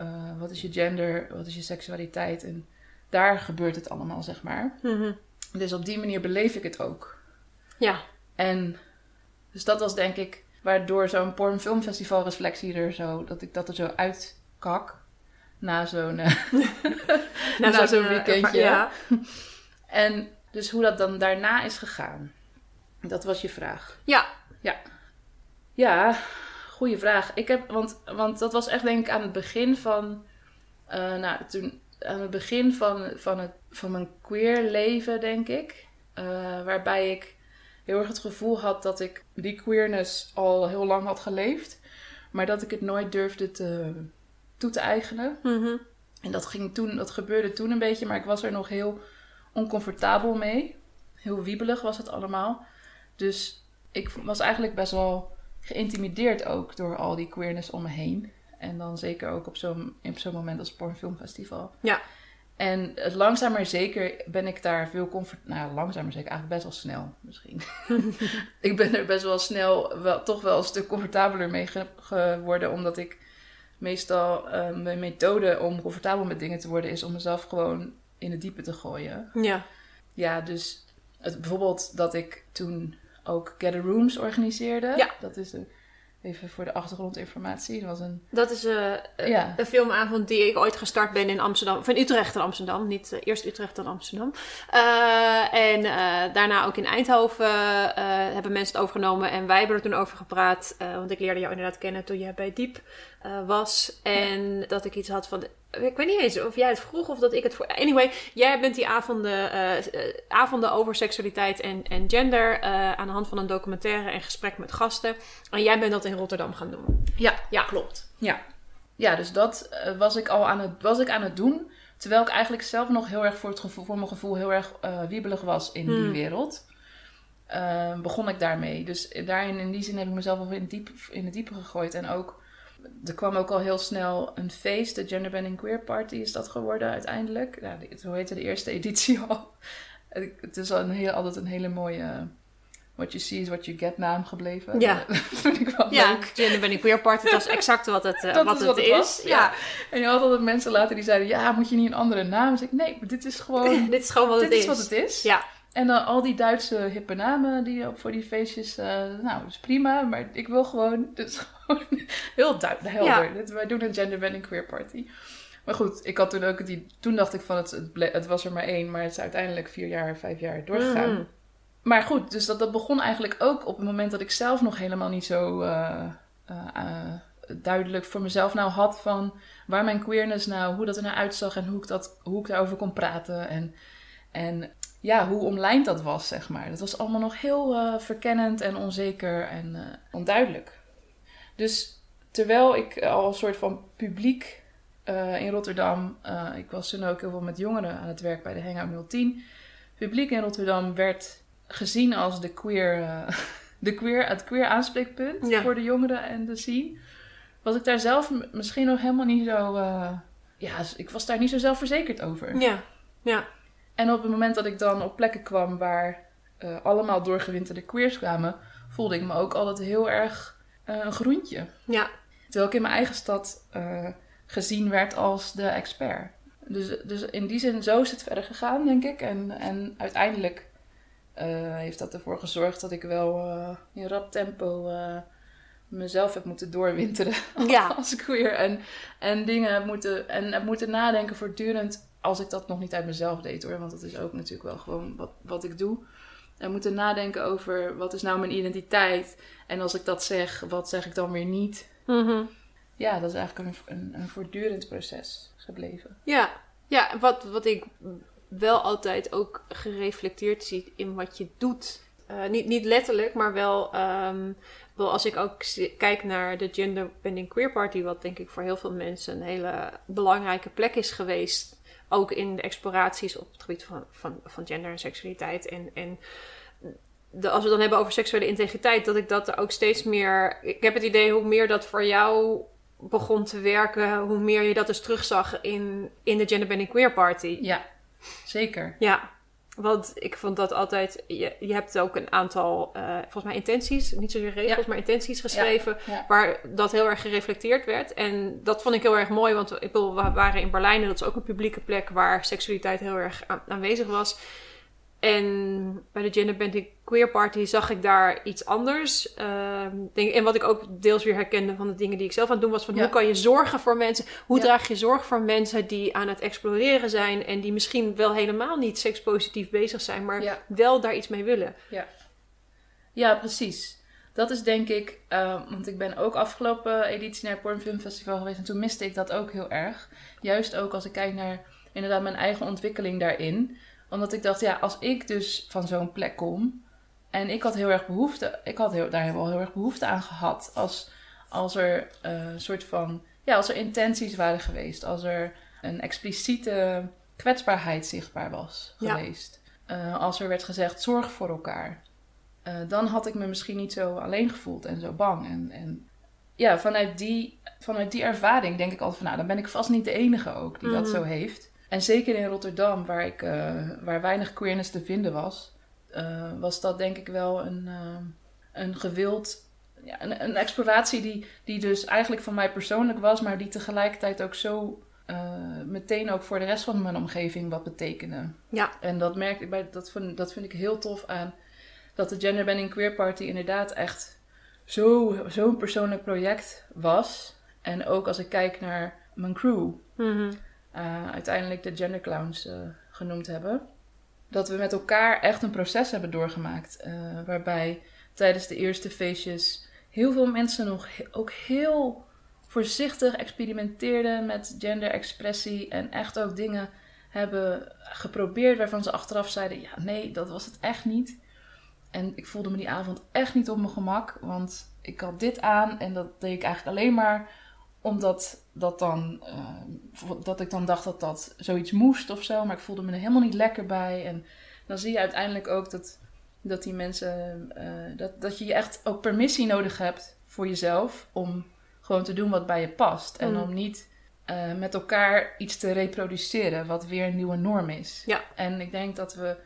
uh, wat is je gender, wat is je seksualiteit. En daar gebeurt het allemaal, zeg maar. Mm -hmm. Dus op die manier beleef ik het ook. Ja. En dus dat was denk ik waardoor zo'n pornfilmfestival reflectie er zo, dat ik dat er zo uitkak. Na zo'n uh, na, na zo'n uh, weekendje. Ja. En dus hoe dat dan daarna is gegaan. Dat was je vraag. Ja. Ja. Ja, goede vraag. Ik heb, want, want dat was echt denk ik aan het begin van, uh, nou toen, aan het begin van, van, het, van mijn queer leven denk ik. eh, waarbij ik heel erg het gevoel had dat ik die queerness al heel lang had geleefd, maar dat ik het nooit durfde te, toe te eigenen. Mhm. En dat, ging toen, dat gebeurde toen een beetje, maar ik was er nog heel oncomfortabel mee. Heel wiebelig was het allemaal. Dus ik was eigenlijk best wel geïntimideerd ook door al die queerness om me heen. En dan zeker ook op zo'n, zo'n moment als Pornfilmfestival. Ja. En langzaam maar zeker ben ik daar veel comfort... Nou, langzaam maar zeker, eigenlijk best wel snel misschien. ik ben er best wel snel wel, toch wel een stuk comfortabeler mee ge- geworden. Omdat ik meestal... eh, mijn methode om comfortabel met dingen te worden... is om mezelf gewoon in het diepe te gooien. Ja. Ja, dus het, bijvoorbeeld dat ik toen ook Gather Rooms organiseerde. Ja. Dat is een, even voor de achtergrondinformatie. Dat was een... Dat is eh, eh, Ja. een filmavond die ik ooit gestart ben in Amsterdam. In Utrecht en Amsterdam. Niet eh, eerst Utrecht dan Amsterdam. En daarna ook in Eindhoven hebben mensen het overgenomen. En wij hebben er toen over gepraat. want ik leerde jou inderdaad kennen toen jij bij Diep eh, was. En dat ik iets had van... Ik weet niet eens of jij het vroeg of dat ik het voor... Anyway, jij bent die avonden, eh, eh, avonden over seksualiteit en, en gender... aan de hand van een documentaire en gesprek met gasten. En jij bent dat in Rotterdam gaan doen. Ja, Ja, klopt. Ja, ja dus dat was ik al aan het, was ik aan het doen. Terwijl ik eigenlijk zelf nog heel erg voor, het gevoel, voor mijn gevoel heel erg wiebelig was in die Hmm. wereld. Begon ik daarmee. Dus daarin, in die zin heb ik mezelf al in diep, in het diepe gegooid. En ook, er kwam ook al heel snel een feest. De Gender Bending Queer Party is dat geworden uiteindelijk. Die- hoe heette de eerste editie al? Het is al een heel, altijd een hele mooie... What you see is what you get naam gebleven. Ja. Dat vind ik wel Ja, leuk. Gender Bending Queer Party, dat is exact wat het, eh, Dat wat is het wat het is. Ja. ja. En je had altijd mensen later die zeiden: Ja, moet je niet een andere naam? Dus ik: Nee, maar dit is gewoon. Dit is gewoon wat dit het is is. wat het is. Ja, En dan al die Duitse hippe namen die op voor die feestjes. eh, nou, dat is prima. Maar ik wil gewoon. Dit gewoon heel duidelijk, helder. Ja. Wij doen een gender bending queer party. Maar goed, ik had toen ook die. Toen dacht ik van het, het, was er maar één, maar het is uiteindelijk vier jaar, vijf jaar doorgegaan. Mhm. Maar goed, dus dat, dat begon eigenlijk ook op het moment dat ik zelf nog helemaal niet zo eh, eh, eh, duidelijk voor mezelf nou had van waar mijn queerness nou, hoe dat er nou uitzag en hoe ik, dat, hoe ik daarover kon praten. En, en ja, hoe omlijnd dat was, zeg maar. Dat was allemaal nog heel verkennend en onzeker en onduidelijk. Dus terwijl ik al een soort van publiek eh, in Rotterdam, eh, ik was toen ook heel veel met jongeren aan het werk bij de Hangout 010. Publiek in Rotterdam werd gezien als de queer, eh, de queer, het queer aanspreekpunt Ja. voor de jongeren en de scene. Was ik daar zelf misschien nog helemaal niet zo. eh, ja, ik was daar niet zo zelfverzekerd over. ja, ja, En op het moment dat ik dan op plekken kwam waar eh, allemaal doorgewinterde queers kwamen, voelde ik me ook altijd heel erg eh, een groentje. ja, Terwijl ik in mijn eigen stad eh, gezien werd als de expert. Dus, dus in die zin, zo is het verder gegaan, denk ik. En, en uiteindelijk eh, heeft dat ervoor gezorgd dat ik wel eh, in rap tempo eh, mezelf heb moeten doorwinteren Ja. als queer. En, en dingen heb moeten, en heb moeten nadenken voortdurend, als ik dat nog niet uit mezelf deed hoor. Want dat is ook natuurlijk wel gewoon wat, wat ik doe. En moeten nadenken over wat is nou mijn identiteit. En als ik dat zeg, wat zeg ik dan weer niet? Mhm. Ja, dat is eigenlijk een, een, een voortdurend proces gebleven. ja. Ja, wat, wat ik wel altijd ook gereflecteerd zie in wat je doet. Eh, niet, niet letterlijk, maar wel, ehm, wel als ik ook kijk naar de Gender Bending Queer Party, wat denk ik voor heel veel mensen een hele belangrijke plek is geweest. Ook in de exploraties op het gebied van, van, van gender en seksualiteit. En, en de, als we het dan hebben over seksuele integriteit, dat ik dat er ook steeds meer. Ik heb het idee hoe meer dat voor jou begon te werken, hoe meer je dat dus terugzag in, in de Gender Bending Queer Party. Ja, zeker. Ja, want ik vond dat altijd. Je, je hebt ook een aantal, eh, volgens mij, intenties, niet zozeer regels, Ja. maar intenties geschreven. Ja. Waar dat heel erg gereflecteerd werd. En dat vond ik heel erg mooi, want ik bedoel, we waren in Berlijn en dat is ook een publieke plek waar seksualiteit heel erg aan- aanwezig was. En bij de Gender Bending Queer Party zag ik daar iets anders. Ehm, denk, en wat ik ook deels weer herkende van de dingen die ik zelf aan het doen was: van Ja. hoe kan je zorgen voor mensen? Hoe Ja. draag je zorg voor mensen die aan het exploreren zijn en die misschien wel helemaal niet sekspositief bezig zijn, maar Ja. wel daar iets mee willen? Ja, precies. Dat is denk ik, eh, want ik ben ook afgelopen editie naar het Pornfilmfestival geweest en toen miste ik dat ook heel erg. Juist ook als ik kijk naar inderdaad mijn eigen ontwikkeling daarin. Omdat ik dacht, ja, als ik dus van zo'n plek kom en ik had heel erg behoefte, ik had heel, daar wel heel erg behoefte aan gehad. Als, als er een uh, soort van, ja, als er intenties waren geweest, als er een expliciete kwetsbaarheid zichtbaar was geweest. Uh, als er werd gezegd, zorg voor elkaar. Uh, dan had ik me misschien niet zo alleen gevoeld en zo bang. En, en ja, vanuit die, vanuit die ervaring denk ik altijd van, nou, dan ben ik vast niet de enige ook die dat Mhm. zo heeft. En zeker in Rotterdam, waar, ik, uh, waar weinig queerness te vinden was, uh, was dat denk ik wel een, uh, een gewild, ja, een, een, exploratie die, die dus eigenlijk van mij persoonlijk was, maar die tegelijkertijd ook zo meteen ook voor de rest van mijn omgeving wat betekende. Ja. En dat merk ik bij, dat vind, dat vind ik heel tof aan dat de Gender Bending Queer Party inderdaad echt zo'n zo persoonlijk project was. En ook als ik kijk naar mijn crew, Mhm. Uh, uiteindelijk de Gender Clowns uh, genoemd hebben. Dat we met elkaar echt een proces hebben doorgemaakt. Uh, waarbij tijdens de eerste feestjes heel veel mensen nog ook heel voorzichtig experimenteerden met genderexpressie. En echt ook dingen hebben geprobeerd waarvan ze achteraf zeiden: ja, nee, dat was het echt niet. En ik voelde me die avond echt niet op mijn gemak, want ik had dit aan en dat deed ik eigenlijk alleen maar omdat dat, dan, uh, dat ik dan dacht dat dat zoiets moest of zo, maar ik voelde me er helemaal niet lekker bij. En dan zie je uiteindelijk ook dat, dat die mensen, uh, dat, dat je echt ook permissie nodig hebt voor jezelf om gewoon te doen wat bij je past. En Mm. om niet uh, met elkaar iets te reproduceren wat weer een nieuwe norm is. Ja. En ik denk dat we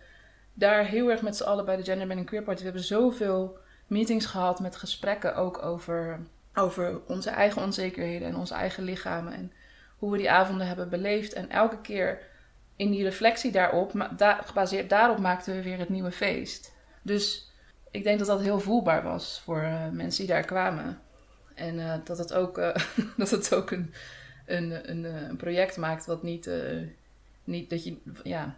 daar heel erg met z'n allen bij de Gender Bending Queer Party, we hebben zoveel meetings gehad met gesprekken ook over, over onze eigen onzekerheden en onze eigen lichamen en hoe we die avonden hebben beleefd. En elke keer in die reflectie daarop, da gebaseerd daarop maakten we weer het nieuwe feest. Dus ik denk dat dat heel voelbaar was voor uh, mensen die daar kwamen. En uh, dat het ook, uh, dat het ook een, een, een, een, project maakt wat niet, niet dat je, ja,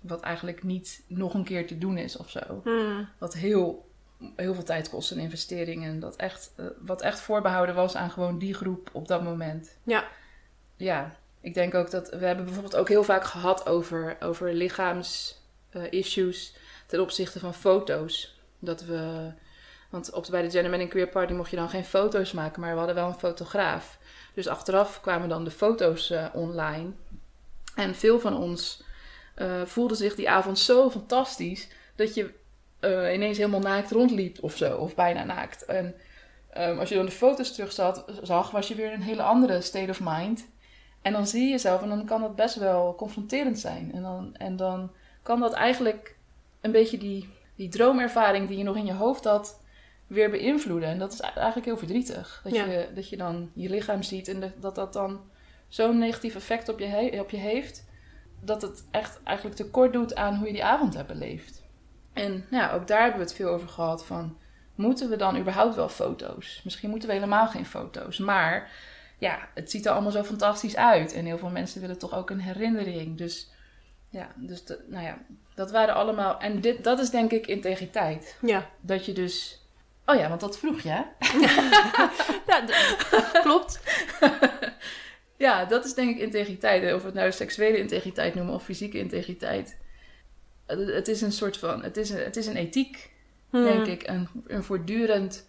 wat eigenlijk niet nog een keer te doen is of zo. Hmm. Wat heel, heel veel tijd kost en investering. En dat echt, uh, wat echt voorbehouden was aan gewoon die groep op dat moment. Ja. Ja, ik denk ook dat we hebben bijvoorbeeld ook heel vaak gehad over, over lichaams-issues uh, ten opzichte van foto's. Dat we, want op, bij de Gender Men Queer Party mocht je dan geen foto's maken, maar we hadden wel een fotograaf. Dus achteraf kwamen dan de foto's uh, online. En veel van ons voelde zich die avond zo fantastisch dat je uh, ineens helemaal naakt rondliep of zo, of bijna naakt. En um, als je dan de foto's terug zat, zag, was je weer in een hele andere state of mind. En dan zie je jezelf en dan kan dat best wel confronterend zijn. En dan, en dan kan dat eigenlijk een beetje die, die droomervaring die je nog in je hoofd had, weer beïnvloeden. En dat is eigenlijk heel verdrietig. Dat, Ja. je, dat je dan je lichaam ziet en dat dat, dat dan zo'n negatief effect op je, op je heeft dat het echt eigenlijk tekort doet aan hoe je die avond hebt beleefd. En nou, ook daar hebben we het veel over gehad van... moeten we dan überhaupt wel foto's? Misschien moeten we helemaal geen foto's. Maar ja, het ziet er allemaal zo fantastisch uit. En heel veel mensen willen toch ook een herinnering. Dus ja, dus de, nou ja, dat waren allemaal... En dit, dat is denk ik integriteit. Ja. Dat je dus... Oh ja, want dat vroeg je, hè? ja klopt. Ja, dat is denk ik integriteit. Of we het nou seksuele integriteit noemen of fysieke integriteit. Het, is een soort van, het is een, het is een ethiek, Hmm. denk ik. Een, een voortdurend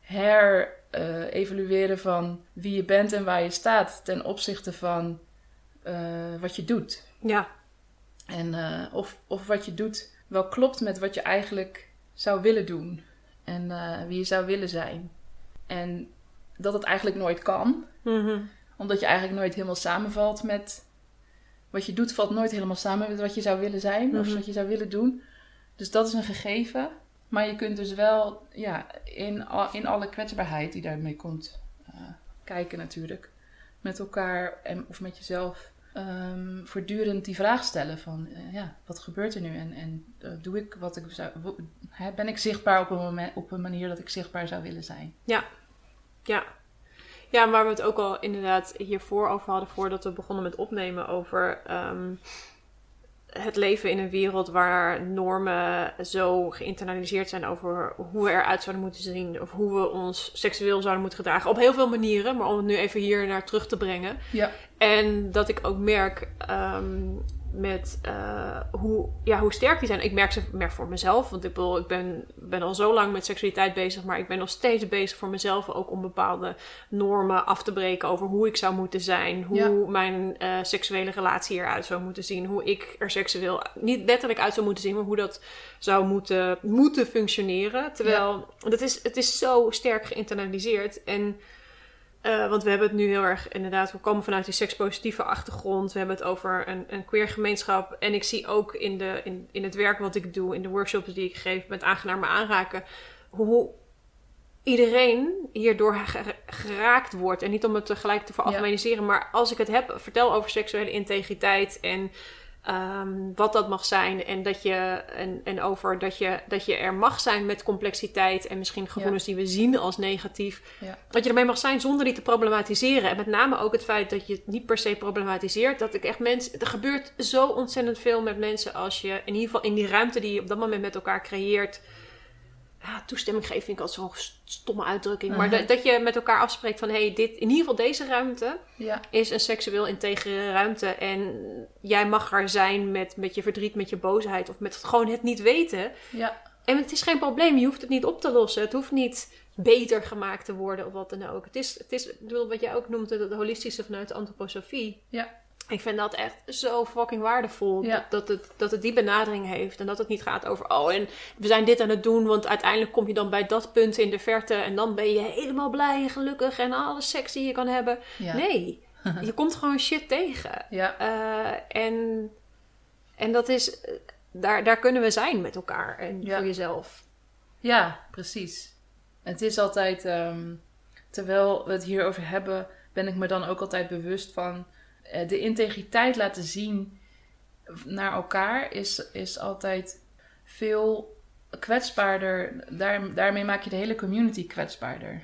her-evalueren van wie je bent en waar je staat ten opzichte van uh, wat je doet. Ja. En uh, of, of wat je doet wel klopt met wat je eigenlijk zou willen doen. En uh, wie je zou willen zijn. En dat het eigenlijk nooit kan Mm-hmm. omdat je eigenlijk nooit helemaal samenvalt met... Wat je doet valt nooit helemaal samen met wat je zou willen zijn. Of wat je zou willen doen. Dus dat is een gegeven. Maar je kunt dus wel ja, in, in alle kwetsbaarheid die daarmee komt uh, kijken natuurlijk. Met elkaar en, of met jezelf. Um, voortdurend die vraag stellen van... Uh, ja, wat gebeurt er nu? En, en uh, doe ik wat ik zou... Ben ik zichtbaar op een, moment, op een manier dat ik zichtbaar zou willen zijn? Ja. Ja. Ja, waar we het ook al inderdaad hiervoor over hadden, voordat we begonnen met opnemen, over um, het leven in een wereld waar normen zo geïnternaliseerd zijn over hoe we eruit zouden moeten zien, of hoe we ons seksueel zouden moeten gedragen. Op heel veel manieren, maar om het nu even hier naar terug te brengen. Ja. En dat ik ook merk, um, met eh, hoe, ja, hoe sterk die zijn. Ik merk ze merk voor mezelf, want ik, bedoel, ik ben, ben al zo lang met seksualiteit bezig, maar ik ben nog steeds bezig voor mezelf ook om bepaalde normen af te breken over hoe ik zou moeten zijn, hoe Ja. mijn eh, seksuele relatie eruit zou moeten zien, hoe ik er seksueel niet letterlijk uit zou moeten zien, maar hoe dat zou moeten, moeten functioneren. Terwijl dat is, het is zo sterk geïnternaliseerd en eh, want we hebben het nu heel erg, inderdaad, we komen vanuit die sekspositieve achtergrond. We hebben het over een, een queer gemeenschap. En ik zie ook in, de, in, in het werk wat ik doe, in de workshops die ik geef met aangenaam aanraken, hoe iedereen hierdoor ge- geraakt wordt. En niet om het tegelijk te veralgemeniseren, maar als ik het heb, vertel over seksuele integriteit en ehm, wat dat mag zijn. En, dat je, en, en over dat je, dat je er mag zijn met complexiteit en misschien gevoelens die we zien als negatief. Ja. Dat je ermee mag zijn zonder die te problematiseren. En met name ook het feit dat je het niet per se problematiseert. Dat ik echt mensen. Er gebeurt zo ontzettend veel met mensen als je in ieder geval in die ruimte die je op dat moment met elkaar creëert. Ja, toestemming geven vind ik altijd zo'n stomme uitdrukking. Maar Mhm. dat, dat je met elkaar afspreekt van hé, hey, dit in ieder geval deze ruimte Ja, is een seksueel integere ruimte. En jij mag er zijn met, met je verdriet, met je boosheid of met gewoon het niet weten. ja, En het is geen probleem, je hoeft het niet op te lossen. Het hoeft niet beter gemaakt te worden of wat dan ook. Het is, het is wat jij ook noemt, het holistische vanuit de antroposofie. Ja. Ik vind dat echt zo fucking waardevol. Ja. Dat, het, dat het die benadering heeft. En dat het niet gaat over, oh, en we zijn dit aan het doen. Want uiteindelijk kom je dan bij dat punt in de verte. En dan ben je helemaal blij en gelukkig. En alle seks die je kan hebben. ja. Nee, je komt gewoon shit tegen. Ja, Eh, en, en dat is, eh, daar, daar kunnen we zijn met elkaar en voor jezelf. ja, precies. Het is altijd, ehm, terwijl we het hierover hebben, ben ik me dan ook altijd bewust van de integriteit laten zien naar elkaar is, is altijd veel kwetsbaarder. Daar, daarmee maak je de hele community kwetsbaarder.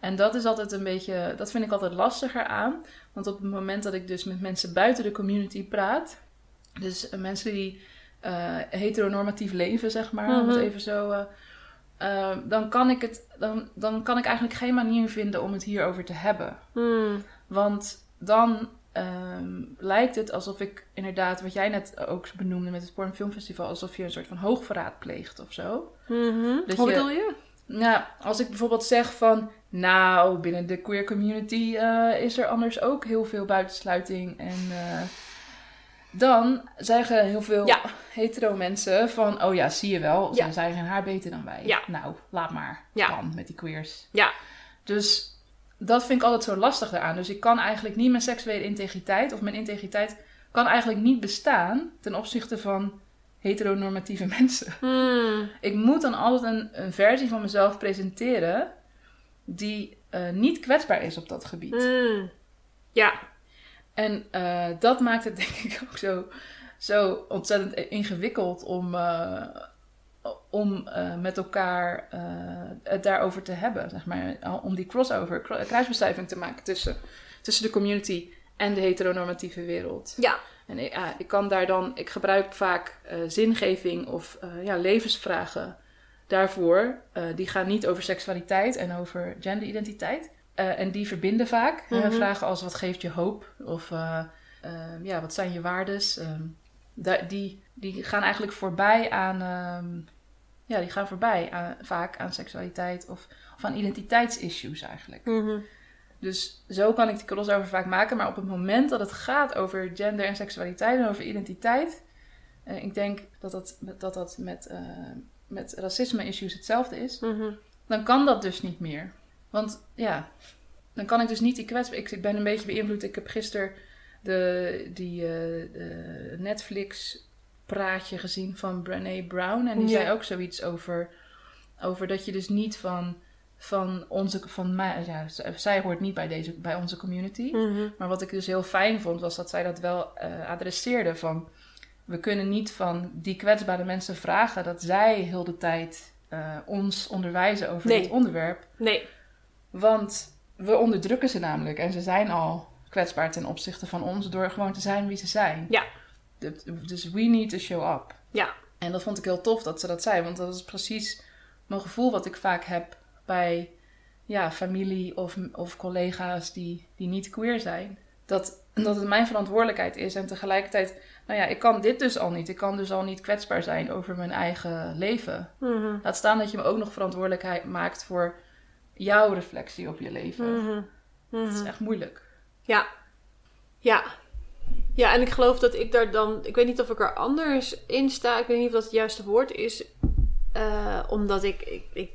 En dat is altijd een beetje, dat vind ik altijd lastiger aan. Want op het moment dat ik dus met mensen buiten de community praat, dus eh, mensen die eh, heteronormatief leven, zeg maar, om het Mhm. even zo. eh, eh, dan, kan ik het, dan, dan kan ik eigenlijk geen manier vinden om het hierover te hebben. Hmm. Want dan ehm, lijkt het alsof ik inderdaad, wat jij net ook benoemde met het Porn Film Festival, alsof je een soort van hoogverraad pleegt of zo. Dat Hoe je- bedoel je? Nou, als ik bijvoorbeeld zeg van, nou, binnen de queer community eh, is er anders ook heel veel buitensluiting. En eh, dan zeggen heel veel Ja. hetero mensen van, oh ja, zie je wel, Ja. zij zijn haar beter dan wij. Ja. Nou, laat maar, dan met die queers. Ja. Dus dat vind ik altijd zo lastig daaraan. Dus ik kan eigenlijk niet mijn seksuele integriteit, of mijn integriteit kan eigenlijk niet bestaan ten opzichte van heteronormatieve mensen. Hmm. Ik moet dan altijd een, een versie van mezelf presenteren die eh, niet kwetsbaar is op dat gebied. Hmm. Ja. En eh, dat maakt het denk ik ook zo, zo ontzettend ingewikkeld om, eh, om eh, met elkaar eh, het daarover te hebben. Zeg maar, om die crossover, kru- kruisbestuiving te maken tussen, tussen de community en de heteronormatieve wereld. Ja. En ik, ja, ik kan daar dan, ik gebruik vaak eh, zingeving of eh, ja, levensvragen daarvoor. Eh, die gaan niet over seksualiteit en over genderidentiteit. Eh, en die verbinden vaak. Mhm. vragen als wat geeft je hoop? Of eh, eh, ja, wat zijn je waardes? Ehm, die, die gaan eigenlijk voorbij aan, ehm, ja, die gaan voorbij aan, vaak aan seksualiteit of, of aan identiteitsissues eigenlijk. Mhm. Dus zo kan ik die crossover vaak maken. Maar op het moment dat het gaat over gender en seksualiteit en over identiteit. eh, ik denk dat dat, dat, dat met, eh, met racisme-issues hetzelfde is. Mhm. Dan kan dat dus niet meer. Want ja, dan kan ik dus niet die kwetsbaar... Ik, ik ben een beetje beïnvloed. Ik heb gisteren de, die eh, de Netflix-praatje gezien van Brené Brown. En die Ja. zei ook zoiets over, over dat je dus niet van van onze, van mij, ja, zij hoort niet bij, deze, bij onze community. Mhm. Maar wat ik dus heel fijn vond, was dat zij dat wel eh adresseerde van, we kunnen niet van die kwetsbare mensen vragen dat zij heel de tijd eh, ons onderwijzen over Nee. dit onderwerp. Nee. Want we onderdrukken ze namelijk en ze zijn al kwetsbaar ten opzichte van ons door gewoon te zijn wie ze zijn. Ja. Dus we need to show up. Ja. En dat vond ik heel tof dat ze dat zei, want dat is precies mijn gevoel wat ik vaak heb bij ja, familie of, of collega's die, die niet queer zijn. Dat, dat het mijn verantwoordelijkheid is en tegelijkertijd nou ja, ik kan dit dus al niet. Ik kan dus al niet kwetsbaar zijn over mijn eigen leven. Mhm. Laat staan dat je me ook nog verantwoordelijkheid maakt voor jouw reflectie op je leven. Mhm. Dat is Mhm. echt moeilijk. Ja. Ja. Ja, en ik geloof dat ik daar dan... Ik weet niet of ik er anders in sta. Ik weet niet of dat het juiste woord is. Eh, omdat ik, ik, ik...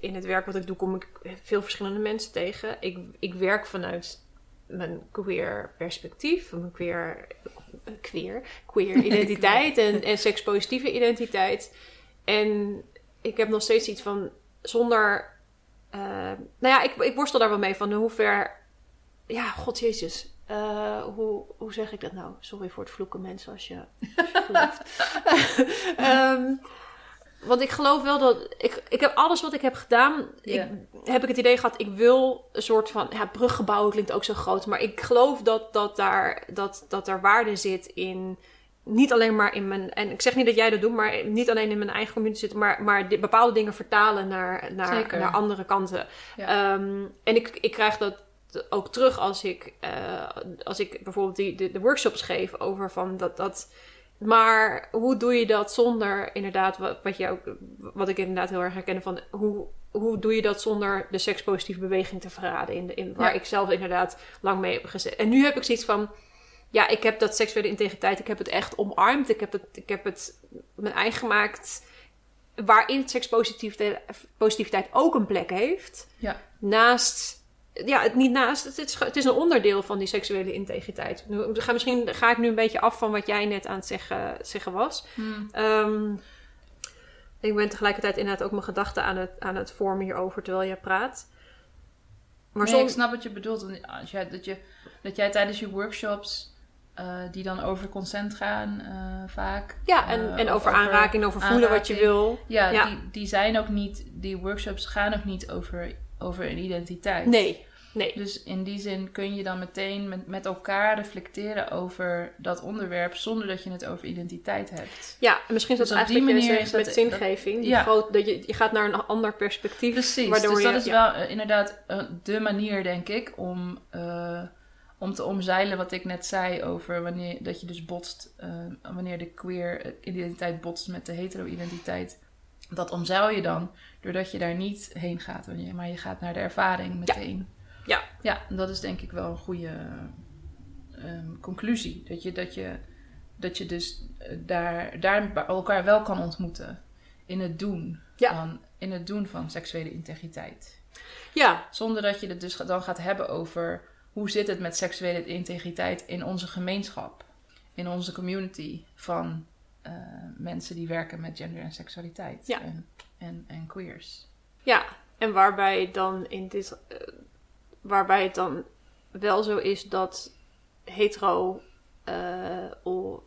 In het werk wat ik doe kom ik veel verschillende mensen tegen. Ik, ik werk vanuit mijn queer perspectief. Mijn queer... Queer? Queer identiteit en, en sekspositieve identiteit. En ik heb nog steeds iets van... Zonder... eh, nou ja, ik, ik worstel daar wel mee van hoe ver ja, god jezus. Eh, hoe, hoe zeg ik dat nou? Sorry voor het vloeken, mensen, als je, als je. Ehm, want ik geloof wel dat... Ik, ik heb alles wat ik heb gedaan... Ik, heb ik het idee gehad... Ik wil een soort van... Ja, bruggebouwen klinkt ook zo groot. Maar ik geloof dat, dat, daar, dat, dat er waarde zit in... Niet alleen maar in mijn... En ik zeg niet dat jij dat doet, maar niet alleen in mijn eigen community zitten. Maar, maar bepaalde dingen vertalen naar, naar, Zeker. naar andere kanten. Ja. Ehm, en ik, ik krijg dat ook terug als ik, eh, als ik bijvoorbeeld die, de, de workshops geef over van dat, dat. Maar hoe doe je dat zonder inderdaad, wat, wat, je ook, wat ik inderdaad heel erg herken van hoe, hoe doe je dat zonder de sekspositieve beweging te verraden, in de, in, waar Ja. ik zelf inderdaad lang mee heb gezet. En nu heb ik zoiets van, ja, ik heb dat seksuele integriteit, ik heb het echt omarmd, ik heb het, ik heb het mijn eigen gemaakt, waarin sekspositiviteit positiviteit ook een plek heeft Ja. naast. Ja, het niet naast. Het is, het is een onderdeel van die seksuele integriteit. Nu, misschien ga ik nu een beetje af van wat jij net aan het zeggen, zeggen was. Hmm. Ehm, ik ben tegelijkertijd inderdaad ook mijn gedachten aan het, aan het vormen hierover terwijl jij praat. Maar nee, ik snap wat je bedoelt. Als jij, dat, je, dat jij tijdens je workshops, eh, die dan over consent gaan eh, vaak. Ja, en, eh, en over aanraking, over voelen wat je wil. Ja, Ja. Die, die zijn ook niet, die workshops gaan ook niet over, over een identiteit. Nee, nee. Dus in die zin kun je dan meteen met, met elkaar reflecteren over dat onderwerp zonder dat je het over identiteit hebt. Ja, en misschien is dat Dus die eigenlijk jij manier met dat- zingeving. Die ja. groot, dat je, je gaat naar een ander perspectief. Precies, Waardoor dus dat is ja. wel eh, inderdaad eh, de manier, denk ik, om, eh, om te omzeilen wat ik net zei over wanneer dat je dus botst, wanneer de queer identiteit botst met de hetero-identiteit. Dat omzeil je dan doordat je daar niet heen gaat, maar je gaat naar de ervaring meteen. Ja. Ja, en dat is denk ik wel een goede ehm, conclusie. Dat je, dat je, dat je dus eh, daar, daar elkaar wel kan ontmoeten in het doen Ja. van, in het doen van seksuele integriteit. Ja, Zonder dat je het dus dan gaat hebben over hoe zit het met seksuele integriteit in onze gemeenschap, in onze community van eh, mensen die werken met gender en seksualiteit Ja. en, en, en queers. Ja, en waarbij dan in dit. eh, waarbij het dan wel zo is dat hetero. eh,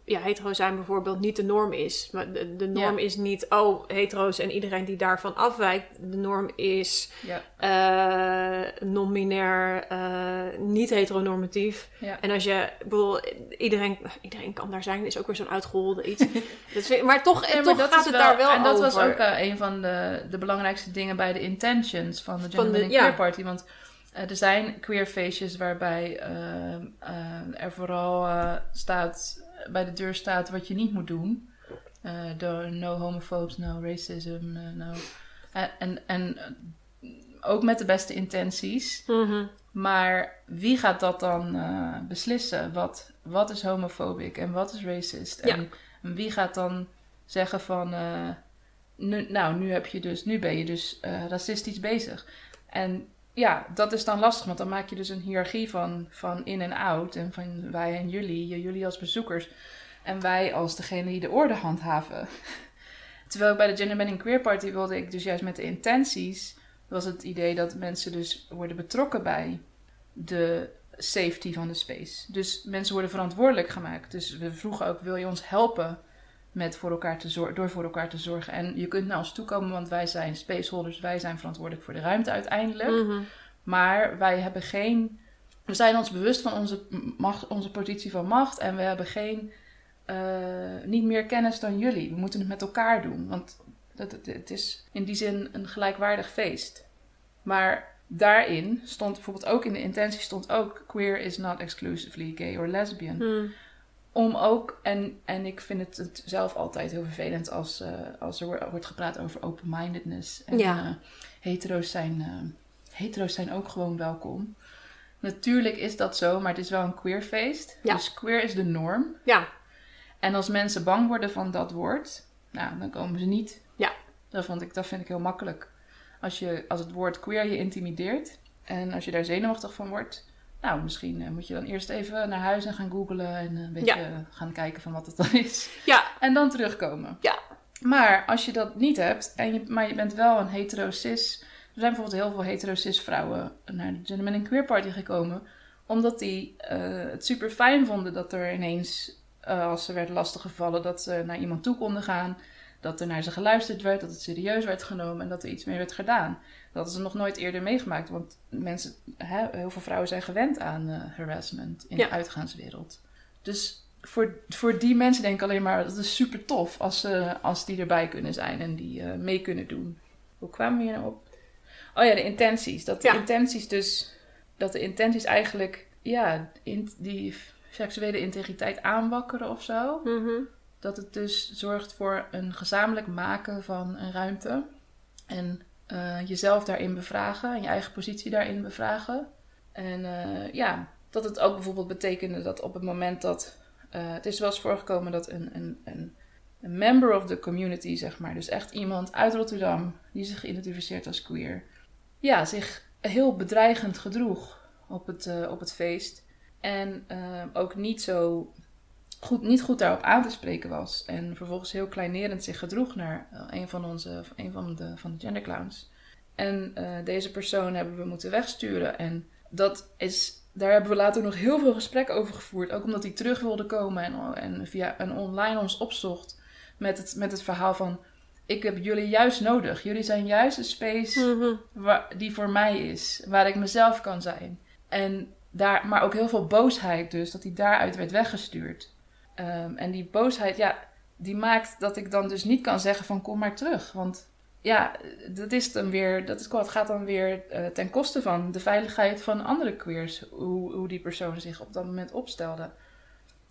ja, hetero zijn bijvoorbeeld niet de norm is. Maar de, de norm Ja. is niet, oh, hetero's en iedereen die daarvan afwijkt. De norm is Ja, eh non-binair, eh, niet heteronormatief. ja. En als je, ik bedoel, iedereen, iedereen kan daar zijn, is ook weer zo'n uitgeholde iets. Dat maar toch, maar toch dat gaat is het wel- daar wel En dat over. was ook een van de, de belangrijkste dingen bij de intentions van de Van Gender de- ja. Queer Party. Want er zijn queer feestjes waarbij eh, eh, er vooral eh, staat, bij de deur staat wat je niet moet doen. Eh, no homophobes, no racism, eh, no... Eh, en en eh, ook met de beste intenties. Mhm. Maar wie gaat dat dan eh, beslissen? Wat, wat is homofobic en wat is racist? Ja. En wie gaat dan zeggen van... eh, nu, nou, nu, heb je dus, nu ben je dus eh, racistisch bezig. En ja, dat is dan lastig, want dan maak je dus een hiërarchie van, van in en out. En van wij en jullie, jullie als bezoekers. En wij als degene die de orde handhaven. Terwijl bij de Gender Bending Queer Party wilde ik dus juist met de intenties... was het idee dat mensen dus worden betrokken bij de safety van de space. Dus mensen worden verantwoordelijk gemaakt. Dus we vroegen ook, wil je ons helpen met voor elkaar te zor- door voor elkaar te zorgen? En je kunt naar ons toekomen, want wij zijn spaceholders. Wij zijn verantwoordelijk voor de ruimte uiteindelijk. Mhm. Maar wij hebben geen... We zijn ons bewust van onze, macht, onze positie van macht. En we hebben geen... eh, niet meer kennis dan jullie. We moeten het met elkaar doen. Want het, het, is in die zin een gelijkwaardig feest. Maar daarin stond bijvoorbeeld ook in de intentie stond ook... Queer is not exclusively gay or lesbian. Hmm. Om ook, en, en ik vind het, het zelf altijd heel vervelend als, eh, als er wordt, gepraat over open-mindedness. En Ja. eh, hetero's, zijn, eh, hetero's zijn ook gewoon welkom. Natuurlijk is dat zo, maar het is wel een queer feest. Ja. Dus queer is de norm. Ja, En als mensen bang worden van dat woord, nou, dan komen ze niet. Ja. Dat, vond ik, dat vind ik heel makkelijk. Als, je, als het woord queer je intimideert en als je daar zenuwachtig van wordt, nou, misschien eh, moet je dan eerst even naar huis en gaan googlen en een beetje gaan kijken van wat het dan is. ja, En dan terugkomen. Ja. Maar als je dat niet hebt, en je, maar je bent wel een hetero-cis... Er zijn bijvoorbeeld heel veel hetero-cis vrouwen naar de Gentleman and Queer Party gekomen. Omdat die eh, het super fijn vonden dat er ineens, eh, als ze werden lastiggevallen... dat ze naar iemand toe konden gaan. Dat er naar ze geluisterd werd, dat het serieus werd genomen en dat er iets mee werd gedaan. Dat ze nog nooit eerder meegemaakt. Want mensen, hè, heel veel vrouwen zijn gewend aan eh, harassment in Ja. de uitgaanswereld. Dus voor, voor die mensen denk ik alleen maar dat is super tof als, ze als die erbij kunnen zijn en die eh, mee kunnen doen. Hoe kwamen we hier nou op? Oh ja, de intenties. Dat de Ja. intenties dus, dat de intenties eigenlijk, ja, in, die seksuele integriteit aanwakkeren of zo. mhm. Dat het dus zorgt voor een gezamenlijk maken van een ruimte. En eh, jezelf daarin bevragen. En je eigen positie daarin bevragen. En eh, ja, dat het ook bijvoorbeeld betekende dat op het moment dat... eh, het is wel eens voorgekomen dat een, een, een, een member of the community, zeg maar... Dus echt iemand uit Rotterdam die zich identificeert als queer... Ja, zich heel bedreigend gedroeg op het, op het feest. En ook niet zo goed, niet goed daarop aan te spreken was. En vervolgens heel kleinerend zich gedroeg naar eh, een van, onze, een van, de, van de genderclowns. En eh, deze persoon hebben we moeten wegsturen. En dat is, daar hebben we later nog heel veel gesprekken over gevoerd. Ook omdat hij terug wilde komen en, en via een online ons opzocht. Met het, met het verhaal van, ik heb jullie juist nodig. Jullie zijn juist een space Mhm. waar, die voor mij is. Waar ik mezelf kan zijn. En daar, maar ook heel veel boosheid dus. Dat hij daaruit werd weggestuurd. Ehm, en die boosheid, ja, die maakt dat ik dan dus niet kan zeggen van kom maar terug. Want ja, dat is dan weer, dat is, het gaat dan weer eh, ten koste van de veiligheid van andere queers. Hoe, hoe die persoon zich op dat moment opstelde.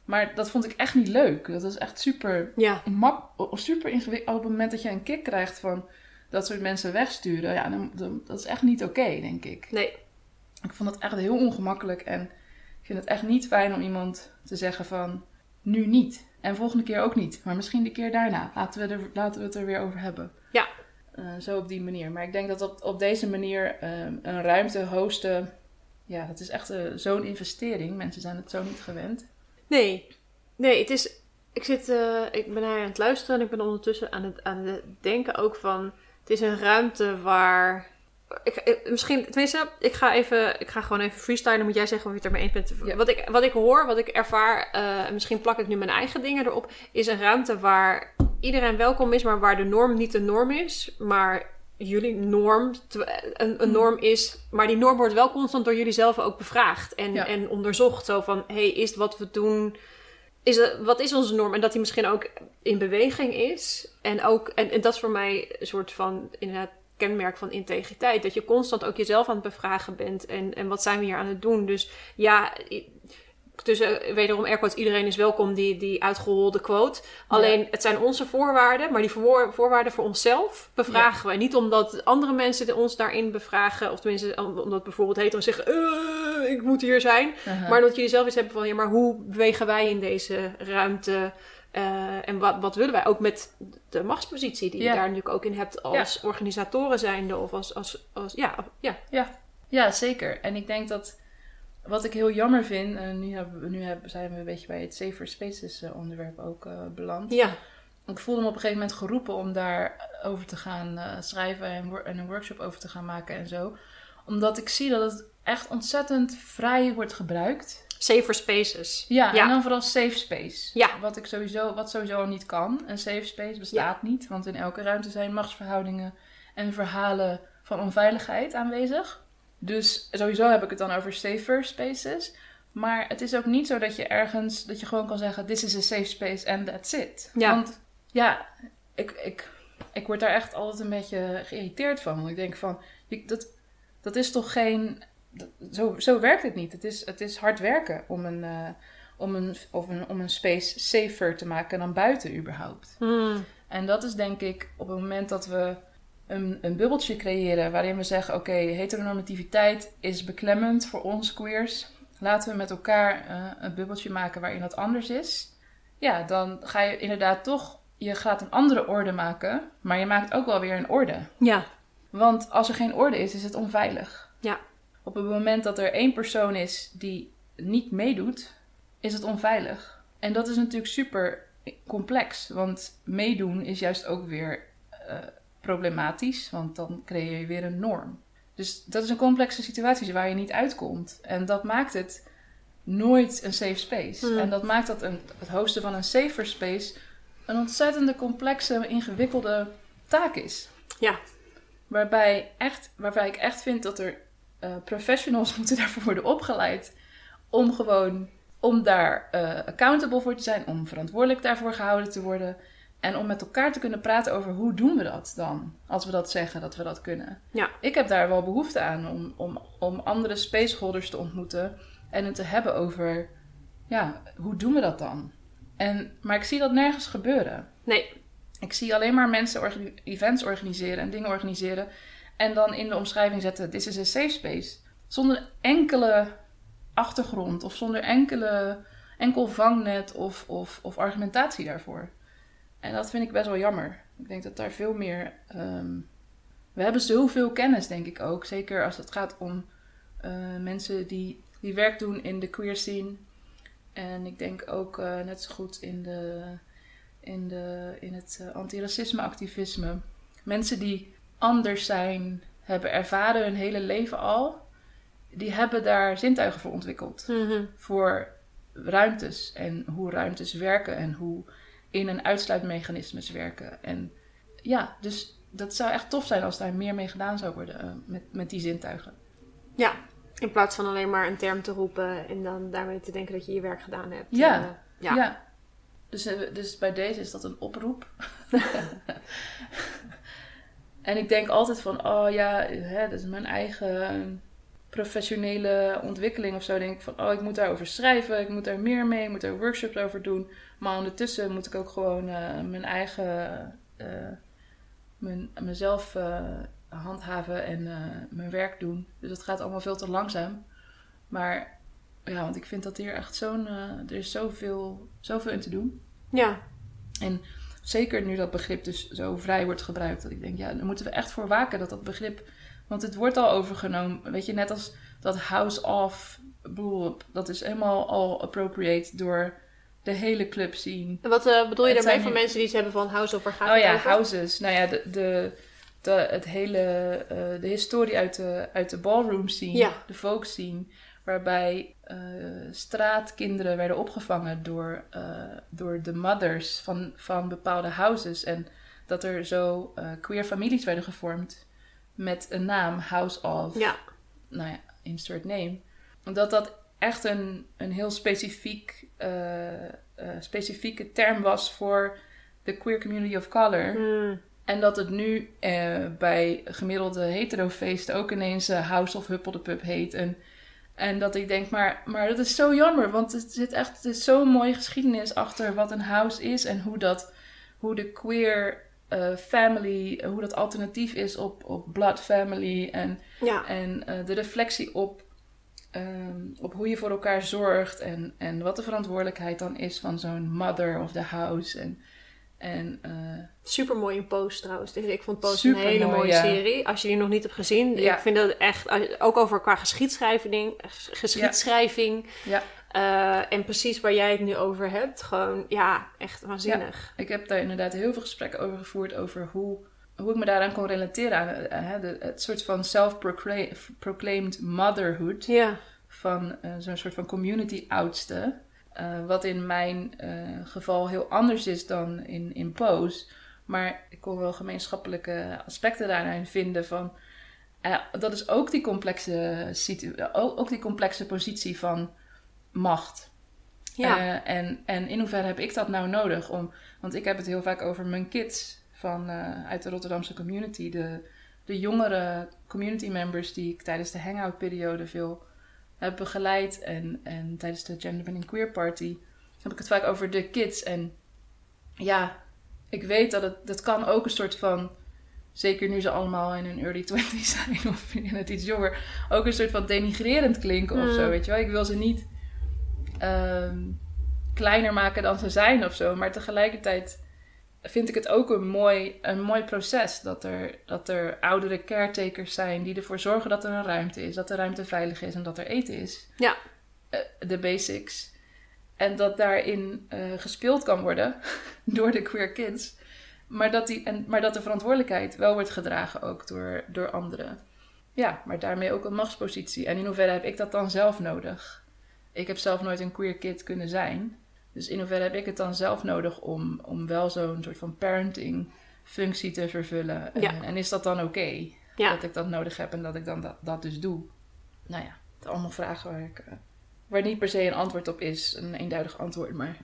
Maar dat vond ik echt niet leuk. Dat was echt super Ja, mak super ingewikkeld. Op het moment dat je een kick krijgt van dat soort mensen wegsturen, ja, dan, dan- dat is echt niet oké, denk ik. nee. Ik vond het echt heel ongemakkelijk en ik vind het echt niet fijn om iemand te zeggen van nu niet. En volgende keer ook niet, maar misschien de keer daarna. Laten we, er, laten we het er weer over hebben. Ja. Eh, zo op die manier. Maar ik denk dat op, op deze manier ehm, een ruimte hosten, ja, dat is echt eh, zo'n investering. Mensen zijn het zo niet gewend. Nee, nee, het is. Ik, zit, eh, ik ben aan het luisteren en ik ben ondertussen aan het, aan het denken ook van. Het is een ruimte waar. Ik, misschien, tenminste, ik ga, even, ik ga gewoon even freestylen. Moet jij zeggen of je het ermee eens bent. Ja. Wat, ik, wat ik hoor, wat ik ervaar, en misschien plak ik nu mijn eigen dingen erop, is een ruimte waar iedereen welkom is, maar waar de norm niet de norm is, maar jullie norm een, een norm is. Maar die norm wordt wel constant door jullie zelf ook bevraagd en, Ja. en onderzocht. Zo van, hey, is wat we doen is wat is onze norm? En dat die misschien ook in beweging is. En, ook, en, en dat is voor mij een soort van inderdaad kenmerk van integriteit. Dat je constant ook jezelf aan het bevragen bent. En, en wat zijn we hier aan het doen? Dus ja, tussen eh, wederom airquotes, iedereen is welkom, die, die uitgeholde quote. Alleen, het zijn onze voorwaarden, maar die voor, voorwaarden voor onszelf bevragen we. Niet omdat andere mensen ons daarin bevragen, of tenminste om- omdat bijvoorbeeld hetero zeggen, "Eh, ik moet hier zijn. Maar dat jullie zelf iets hebben van, ja, maar hoe bewegen wij in deze ruimte? Eh, en wat, wat willen wij? Ook met de machtspositie die Ja. je daar natuurlijk ook in hebt als organisatoren zijnde of als, als, als ja, ja. Ja, zeker. En ik denk dat wat ik heel jammer vind, en nu, hebben we, nu hebben, zijn we een beetje bij het Safer Spaces eh, onderwerp ook eh, beland. Ja, Ik voelde me op een gegeven moment geroepen om daar over te gaan schrijven en een workshop over te gaan maken en zo. Omdat ik zie dat het echt ontzettend vrij wordt gebruikt. Safer spaces. Ja, Ja. en dan vooral safe space. Ja. Wat, ik sowieso, wat sowieso al niet kan. Een safe space bestaat niet, want in elke ruimte zijn machtsverhoudingen en verhalen van onveiligheid aanwezig. Dus sowieso heb ik het dan over safer spaces. Maar het is ook niet zo dat je ergens, dat je gewoon kan zeggen: This is a safe space and that's it. Ja. Want ja, ik, ik, ik word daar echt altijd een beetje geïrriteerd van. Want ik denk van: dat, dat is toch geen. Zo, zo werkt het niet. Het is, het is hard werken om een, eh, om een, of een, om een space safer te maken dan buiten überhaupt. Hmm. En dat is denk ik op het moment dat we een, een bubbeltje creëren waarin we zeggen: oké, heteronormativiteit is beklemmend voor ons queers. Laten we met elkaar eh, een bubbeltje maken waarin dat anders is. Ja, dan ga je inderdaad toch, je gaat een andere orde maken, maar je maakt ook wel weer een orde. Ja. Want als er geen orde is, is het onveilig. Ja. Op het moment dat er één persoon is die niet meedoet, is het onveilig. En dat is natuurlijk super complex, want meedoen is juist ook weer eh, problematisch, want dan creëer je weer een norm. Dus dat is een complexe situatie waar je niet uitkomt. En dat maakt het nooit een safe space. Hmm. En dat maakt dat een, het hosten van een safer space een ontzettende complexe, ingewikkelde taak is. Ja. Waarbij, echt, waarbij ik echt vind dat er eh, professionals moeten daarvoor worden opgeleid. Om gewoon, om daar eh, accountable voor te zijn. Om verantwoordelijk daarvoor gehouden te worden. En om met elkaar te kunnen praten over hoe doen we dat dan? Als we dat zeggen, dat we dat kunnen. Ja. Ik heb daar wel behoefte aan om, om, om andere spaceholders te ontmoeten. En het te hebben over, ja, hoe doen we dat dan? En, maar ik zie dat nergens gebeuren. Nee. Ik zie alleen maar mensen orga- events organiseren en dingen organiseren. En dan in de omschrijving zetten: This is a safe space. Zonder enkele achtergrond of zonder enkele, enkel vangnet of, of, of argumentatie daarvoor. En dat vind ik best wel jammer. Ik denk dat daar veel meer. ehm, we hebben zoveel kennis, denk ik ook. Zeker als het gaat om eh, mensen die, die werk doen in de queer scene. En ik denk ook eh, net zo goed in, de, in, de, in het eh, antiracisme-activisme. Mensen die anders zijn, hebben ervaren hun hele leven al. Die hebben daar zintuigen voor ontwikkeld Mhm. voor ruimtes en hoe ruimtes werken en hoe in- en uitsluitmechanismes werken. En ja, dus dat zou echt tof zijn als daar meer mee gedaan zou worden eh, met, met die zintuigen. Ja. In plaats van alleen maar een term te roepen en dan daarmee te denken dat je je werk gedaan hebt. Ja. Eh, ja. Dus, eh, dus bij deze is dat een oproep. en ik denk altijd van, oh ja, hè, dat is mijn eigen professionele ontwikkeling of zo. Denk ik van, oh, ik moet daarover schrijven, ik moet daar meer mee, ik moet daar workshops over doen. Maar ondertussen moet ik ook gewoon eh, mijn eigen, eh, mijn, mezelf eh, handhaven en mijn werk doen. Dus dat gaat allemaal veel te langzaam. Maar ja, want ik vind dat hier echt zo'n, er is zoveel, zoveel in te doen. Ja. En zeker nu dat begrip dus zo vrij wordt gebruikt. Dat ik denk, ja, daar moeten we echt voor waken dat dat begrip... Want het wordt al overgenomen. Weet je, net als dat house of... bedoel, Dat is helemaal al appropriate door de hele club scene. En wat eh, bedoel je Het daarmee voor nu- mensen die iets hebben van house of waar gaat Oh het ja, over? houses. Nou ja, de, de, de, het hele, eh, de historie uit de, uit de ballroom scene, Ja. de folk scene, waarbij eh, straatkinderen werden opgevangen door, eh, door de mothers van, van bepaalde houses. En dat er zo eh, queer families werden gevormd met een naam, House of Ja. nou ja, insert name. Omdat dat echt een, een heel specifiek, specifieke term was voor de queer community of color. Mm. En dat het nu eh, bij gemiddelde heterofeesten ook ineens House of Huppel de Pup heet. En, en dat ik denk, maar, maar dat is zo jammer. Want het zit echt zo'n mooie geschiedenis achter wat een house is. En hoe, dat, hoe de queer eh, family, hoe dat alternatief is op, op blood family. En Ja. en eh, de reflectie op, ehm, op hoe je voor elkaar zorgt en, en wat de verantwoordelijkheid dan is van zo'n mother of the house. En, en eh, Super mooi in Post trouwens. Ik vond Post een hele mooie ja. serie. Als je die nog niet hebt gezien. Ja. Ik vind dat echt, ook over qua geschiedschrijving. geschiedschrijving ja, eh, en precies waar jij het nu over hebt. Gewoon, ja, echt waanzinnig. ik heb daar inderdaad heel veel gesprekken over gevoerd over hoe, hoe ik me daaraan kon relateren aan eh, hè, de, het soort van self-proclaimed motherhood. Van zo'n soort van community Eh, wat in mijn eh, geval heel anders is dan in, in Pose. Maar ik kon wel gemeenschappelijke aspecten daarin vinden van... eh, dat is ook die, complexe situ- ook, ook die complexe positie van macht. Ja. En, en in hoeverre heb ik dat nou nodig? Om, want ik heb het heel vaak over mijn kids van, uit de Rotterdamse community. De, de jongere community members die ik tijdens de hangout periode veel heb begeleid en, en tijdens de Gender Bending Queer Party heb ik het vaak over de kids. En ja, ik weet dat het dat kan ook een soort van, zeker nu ze allemaal in hun early 20 zijn of net iets jonger, ook een soort van denigrerend klinken of zo, Mm. weet je wel. Ik wil ze niet ehm, kleiner maken dan ze zijn of zo, maar tegelijkertijd vind ik het ook een mooi, een mooi proces. Dat er, dat er oudere caretakers zijn die ervoor zorgen dat er een ruimte is. Dat de ruimte veilig is en dat er eten is. Ja. Eh, de basics. En dat daarin eh, gespeeld kan worden door de queer kids. Maar dat, die, en, maar dat de verantwoordelijkheid wel wordt gedragen ook door, door anderen. Ja, maar daarmee ook een machtspositie. En in hoeverre heb ik dat dan zelf nodig? Ik heb zelf nooit een queer kid kunnen zijn. Dus in hoeverre heb ik het dan zelf nodig om, om wel zo'n soort van parenting functie te vervullen? Ja. En, en is dat dan oké? Ja. Dat ik dat nodig heb en dat ik dan dat, dat dus doe? Nou ja, het allemaal vragen waar, ik, eh, waar niet per se een antwoord op is. Een eenduidig antwoord, maar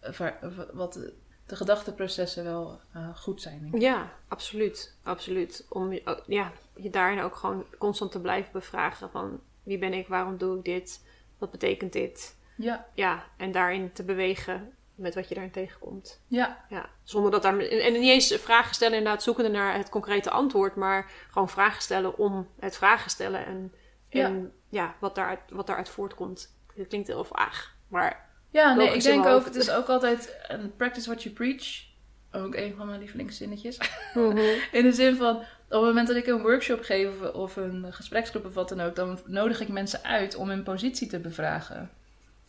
eh, waar- wat de, de gedachteprocessen wel eh, goed zijn. denk ik. Ja, absoluut. Absoluut. Om je, ook- ja, je daarin ook gewoon constant te blijven bevragen van wie ben ik, waarom doe ik dit, wat betekent dit? Ja, Ja, en daarin te bewegen met wat je daarin tegenkomt. ja, Ja, zonder dat daar... En, niet eens vragen stellen inderdaad zoekende naar het concrete antwoord, maar gewoon vragen stellen om het vragen stellen en, en ja. wat, daaruit, wat daaruit voortkomt. Het klinkt heel vaag, maar ja nee, ik denk ook, het is ook altijd een practice what you preach. Ook een van mijn lievelingszinnetjes. In de zin van, op het moment dat ik een workshop geef of, of een gespreksgroep of wat dan ook, dan nodig ik mensen uit om hun positie te bevragen.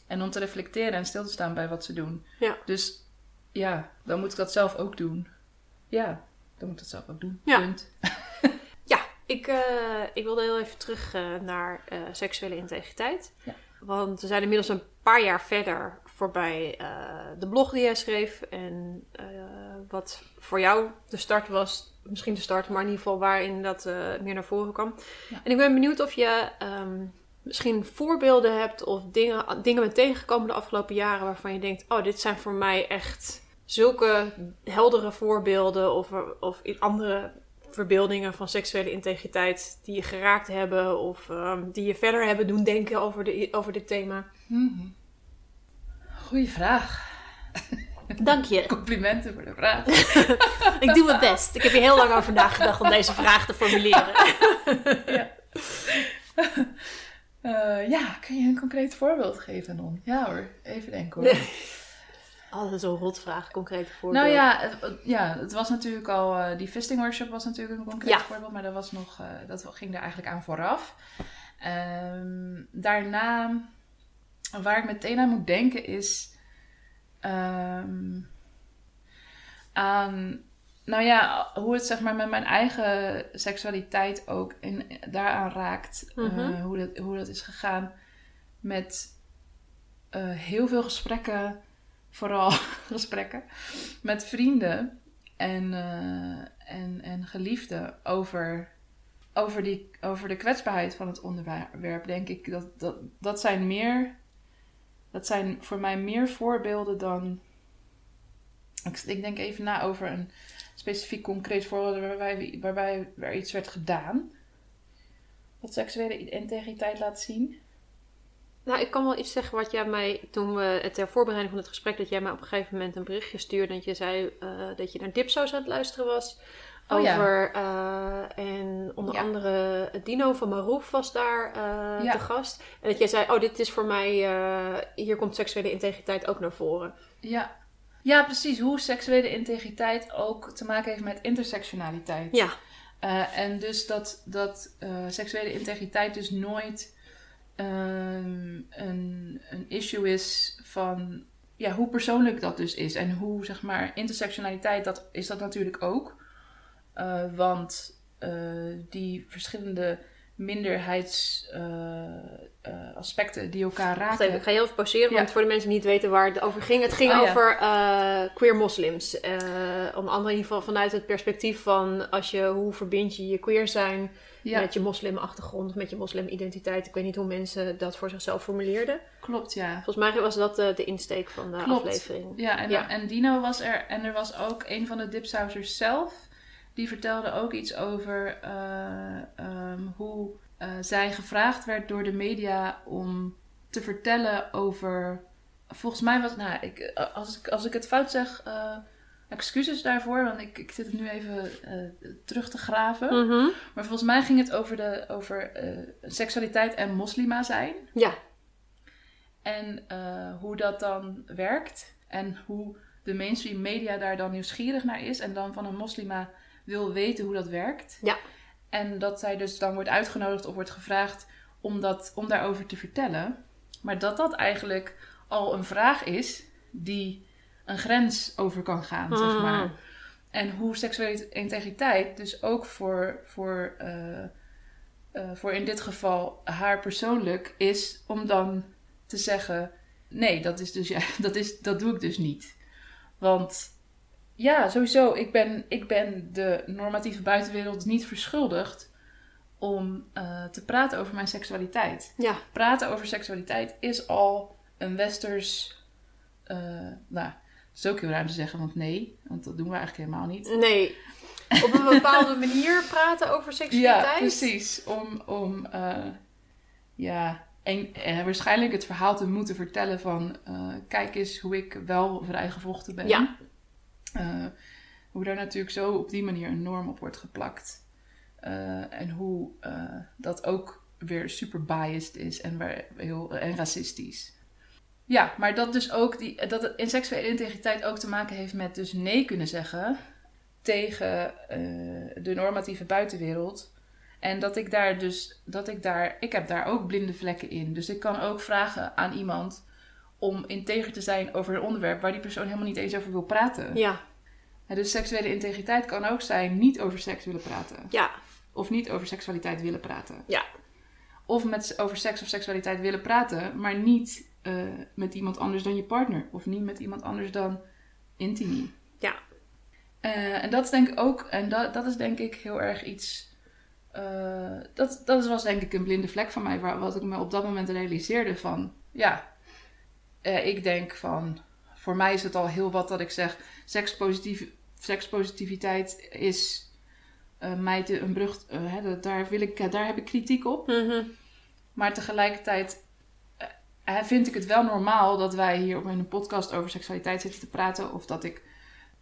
En om te reflecteren en stil te staan bij wat ze doen. Ja. Dus ja, dan moet ik dat zelf ook doen. Ja, dan moet ik dat zelf ook doen. Ja. Punt. Ja, ik, eh, ik wilde heel even terug eh, naar eh, seksuele integriteit. Ja. Want we zijn inmiddels een paar jaar verder voorbij de blog die jij schreef. En wat voor jou de start was, misschien de start, maar in ieder geval waarin dat meer naar voren kwam. Ja. En ik ben benieuwd of je ehm, misschien voorbeelden hebt of dingen, dingen bent tegengekomen de afgelopen jaren waarvan je denkt: oh, dit zijn voor mij echt zulke heldere voorbeelden of, of andere verbeeldingen van seksuele integriteit die je geraakt hebben of ehm, die je verder hebben doen denken over, de, over dit thema? Mhm. Goeie vraag. Dank je. Complimenten voor de vraag. Ik doe mijn best. Ik heb hier heel lang over nagedacht om deze vraag te formuleren. ja. Eh, ja, kun je een concreet voorbeeld geven, Non? Ja hoor, even denken hoor. Altijd zo'n rotvraag, concrete voorbeeld. Nou ja, het, ja, het was natuurlijk al. eh, die fisting workshop was natuurlijk een concreet Ja. voorbeeld, maar dat, was nog, eh, dat ging er eigenlijk aan vooraf. Ehm, daarna, waar ik meteen aan moet denken, is. ehm, aan. Nou ja, hoe het zeg maar met mijn eigen seksualiteit ook in, daaraan raakt. eh, Mhm. hoe, dat, hoe dat is gegaan met eh, heel veel gesprekken, vooral gesprekken, met vrienden en, eh, en, en geliefden over, over, die, over de kwetsbaarheid van het onderwerp. Denk ik dat dat, dat zijn meer. Dat zijn voor mij meer voorbeelden dan. Ik, ik denk even na over een specifiek concreet voorbeeld waarbij, waarbij er iets werd gedaan. Wat seksuele integriteit laat zien. Nou, ik kan wel iets zeggen wat jij mij, toen we het ter voorbereiding van het gesprek, dat jij mij op een gegeven moment een berichtje stuurde. Dat je zei eh, dat je naar Dipso's aan het luisteren was. Oh ja. over, eh, en onder Ja. andere Dino van Maroef was daar eh, Ja. te gast. En dat jij zei, oh, dit is voor mij, eh, hier komt seksuele integriteit ook naar voren. Ja. Ja, precies. Hoe seksuele integriteit ook te maken heeft met intersectionaliteit. Ja, Eh, en dus dat, dat eh, seksuele integriteit dus nooit ehm, een, een issue is van ja, hoe persoonlijk dat dus is. En hoe, zeg maar, intersectionaliteit, dat is dat natuurlijk ook. Eh, want die verschillende minderheidsaspecten die elkaar raken. even, ik ga heel even pauzeren, Ja. want voor de mensen die niet weten waar het over ging. Het ging Oh, ja. over eh, queer moslims. Eh onder andere in ieder geval vanuit het perspectief van, als je, hoe verbind je je queer zijn ja, met je moslimachtergrond, met je moslimidentiteit. Ik weet niet hoe mensen dat voor zichzelf formuleerden. klopt, ja. Volgens mij was dat eh, de insteek van de Klopt. aflevering. Ja en, Ja. en Dino was er. En er was ook een van de dipsausers zelf. Die vertelde ook iets over eh, ehm, hoe eh, zij gevraagd werd door de media om te vertellen over. Volgens mij was. Nou, ik, eh, als, ik, als ik het fout zeg. eh, excuses daarvoor, want ik, ik zit het nu even terug te graven. Mhm. Maar volgens mij ging het over, de, over seksualiteit en moslima zijn. Ja. En hoe dat dan werkt. En hoe de mainstream media daar dan nieuwsgierig naar is. En dan van een moslima wil weten hoe dat werkt. Ja. En dat zij dus dan wordt uitgenodigd of wordt gevraagd om, dat, om daarover te vertellen. Maar dat dat eigenlijk al een vraag is die een grens over kan gaan, zeg maar. Mm. En hoe seksuele integriteit dus ook voor, voor, eh, eh, voor in dit geval haar persoonlijk is om dan te zeggen: nee, dat, is dus, ja, dat, is, dat doe ik dus niet. Want ja, sowieso, ik ben, ik ben de normatieve buitenwereld niet verschuldigd om eh, te praten over mijn seksualiteit. Ja. Praten over seksualiteit is al een westers. eh, nou, dat is ook heel raar te zeggen, want nee, want dat doen we eigenlijk helemaal niet. Nee. Op een bepaalde manier praten over seksualiteit? Ja, precies. Om, om eh, ja, en, waarschijnlijk het verhaal te moeten vertellen van... kijk eens hoe ik wel vrijgevochten ben. Ja. Eh, hoe daar natuurlijk zo op die manier een norm op wordt geplakt. Eh, en hoe eh, dat ook weer super biased is en, waar, heel, en racistisch. Ja, maar dat dus ook die, dat het in seksuele integriteit ook te maken heeft met dus nee kunnen zeggen tegen de normatieve buitenwereld. En dat ik daar dus, dat ik daar, ik heb daar ook blinde vlekken in. Dus ik kan ook vragen aan iemand om integer te zijn over een onderwerp waar die persoon helemaal niet eens over wil praten. Ja. Dus seksuele integriteit kan ook zijn niet over seks willen praten. Ja. Of niet over seksualiteit willen praten. Ja. Of met, over seks of seksualiteit willen praten, maar niet eh, met iemand anders dan je partner. Of niet met iemand anders dan intimie. Ja. Eh, en dat is denk ik ook, en dat, dat is denk ik heel erg iets. eh, dat, dat was denk ik een blinde vlek van mij, waar, wat ik me op dat moment realiseerde van, ja, eh, ik denk van, voor mij is het al heel wat dat ik zeg, sekspositief, sekspositiviteit is eh, mij te, een brug, eh, hè, daar, wil ik, daar heb ik kritiek op. Mhm. Maar tegelijkertijd vind ik het wel normaal dat wij hier op een podcast over seksualiteit zitten te praten. Of dat ik,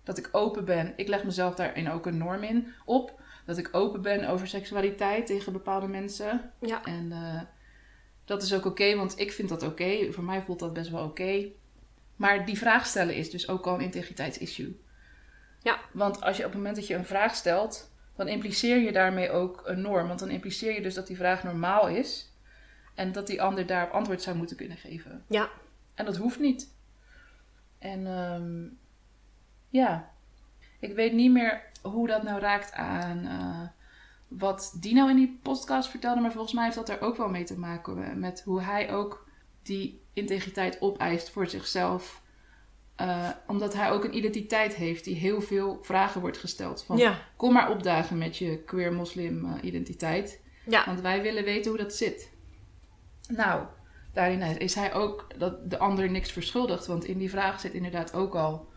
dat ik open ben. Ik leg mezelf daarin ook een norm in op. Dat ik open ben over seksualiteit tegen bepaalde mensen. Ja. En dat is ook oké, want ik vind dat oké. Voor mij voelt dat best wel oké. Maar die vraag stellen is dus ook al een integriteitsissue. Ja. Want als je op het moment dat je een vraag stelt, dan impliceer je daarmee ook een norm. Want dan impliceer je dus dat die vraag normaal is. En dat die ander daarop antwoord zou moeten kunnen geven. Ja. En dat hoeft niet. En ehm, ja, ik weet niet meer hoe dat nou raakt aan eh, wat Dino in die podcast vertelde. Maar volgens mij heeft dat er ook wel mee te maken met hoe hij ook die integriteit opeist voor zichzelf. Eh, omdat hij ook een identiteit heeft die heel veel vragen wordt gesteld. Van, Ja. Kom maar opdagen met je queer-moslim eh, identiteit. Ja. Want wij willen weten hoe dat zit. Nou, daarin is hij ook dat de ander niks verschuldigd. Want in die vraag zit inderdaad ook al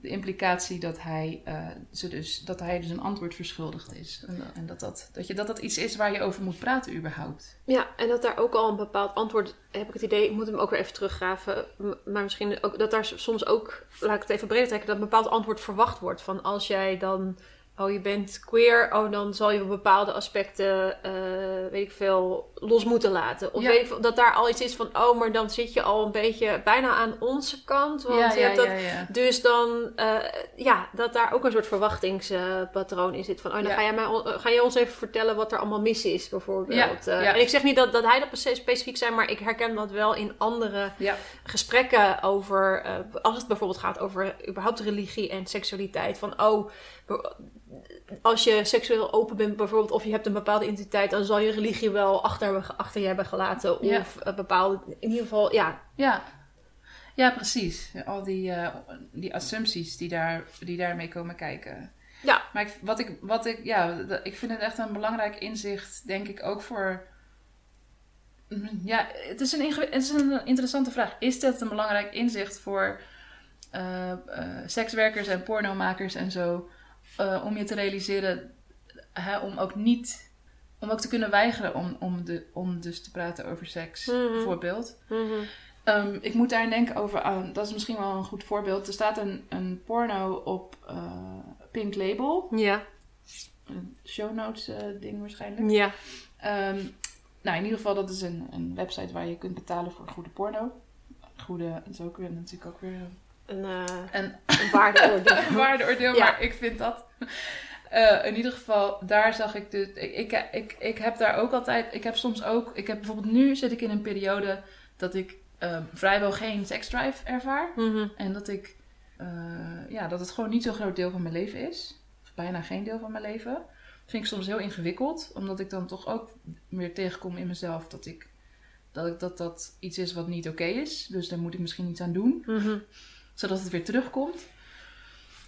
de implicatie dat hij, eh, ze dus, dat hij dus een antwoord verschuldigd is. En, en dat, dat, dat, je, dat dat iets is waar je over moet praten überhaupt. Ja, en dat daar ook al een bepaald antwoord, heb ik het idee, ik moet hem ook weer even teruggraven. Maar misschien ook dat daar soms ook, laat ik het even breder trekken, dat een bepaald antwoord verwacht wordt. Van als jij dan, oh je bent queer, oh dan zal je bepaalde aspecten, eh, weet ik veel, los moeten laten. Of Ja. weet ik veel, dat daar al iets is van, oh maar dan zit je al een beetje bijna aan onze kant. Want je hebt dat, ja. dus dan, eh, ja, dat daar ook een soort verwachtingspatroon in zit. Van, oh, dan Ja. ga, jij mij, ga je ons even vertellen wat er allemaal mis is, bijvoorbeeld. Ja, ja. En ik zeg niet dat, dat hij dat spe- specifiek zijn, maar ik herken dat wel in andere Ja, gesprekken over, als het bijvoorbeeld gaat over überhaupt religie en seksualiteit. Van, oh, als je seksueel open bent bijvoorbeeld, of je hebt een bepaalde identiteit, dan zal je religie wel achter, achter je hebben gelaten. Ja. Of eh, bepaalde, in ieder geval, ja, ja. ja precies. Al die, eh, die assumpties die, daar, die daarmee komen kijken. Ja. Maar ik, wat ik, wat ik, ja, ik vind het echt een belangrijk inzicht, denk ik ook voor. Mm, Ja, het is een, het is een interessante vraag. Is dat een belangrijk inzicht voor eh, eh, sekswerkers en pornomakers en zo? Eh, om je te realiseren, hè, om ook niet om ook te kunnen weigeren om, om, de, om dus te praten over seks, Mhm. bijvoorbeeld. Mhm. Ehm, ik moet daar denken over, aan, dat is misschien wel een goed voorbeeld. Er staat een, een porno op eh, Pink Label, Ja. een show notes eh, ding waarschijnlijk. Ja. Ehm, nou, in ieder geval, dat is een, een website waar je kunt betalen voor goede porno. Goede, dat is ook weer natuurlijk ook weer Een, eh een een waardeoordeel. een waardeoordeel, Ja. maar ik vind dat. Eh, in ieder geval, daar zag ik dus. Ik, ik, ik, ik heb daar ook altijd. Ik heb soms ook. Ik heb bijvoorbeeld nu zit ik in een periode dat ik eh, vrijwel geen seksdrive ervaar. Mhm. En dat ik. eh, ja, dat het gewoon niet zo'n groot deel van mijn leven is. Of bijna geen deel van mijn leven. Dat vind ik soms heel ingewikkeld. Omdat ik dan toch ook weer tegenkom in mezelf dat ik. Dat ik, dat, dat iets is wat niet oké is. Dus daar moet ik misschien iets aan doen Mhm. Zodat het weer terugkomt.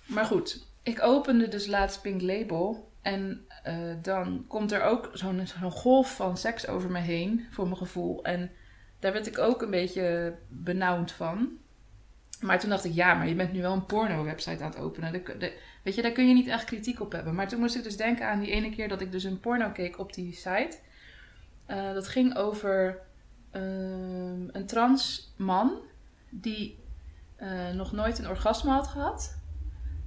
Maar goed, ik opende dus laatst Pink Label. En eh, dan komt er ook zo'n golf van seks over me heen, voor mijn gevoel. En daar werd ik ook een beetje benauwd van. Maar toen dacht ik, ja, maar je bent nu wel een porno-website aan het openen. Weet je, daar kun je niet echt kritiek op hebben. Maar toen moest ik dus denken aan die ene keer dat ik dus een porno keek op die site. Eh, dat ging over ehm, een trans man die eh, nog nooit een orgasme had gehad.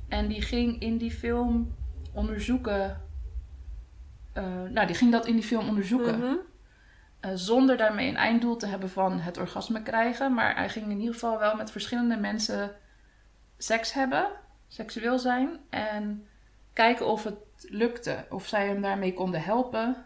En die ging in die film onderzoeken. eh, nou, die ging dat in die film onderzoeken. Mhm. Eh, zonder daarmee een einddoel te hebben van het orgasme krijgen. Maar hij ging in ieder geval wel met verschillende mensen seks hebben, seksueel zijn. En kijken of het lukte. Of zij hem daarmee konden helpen.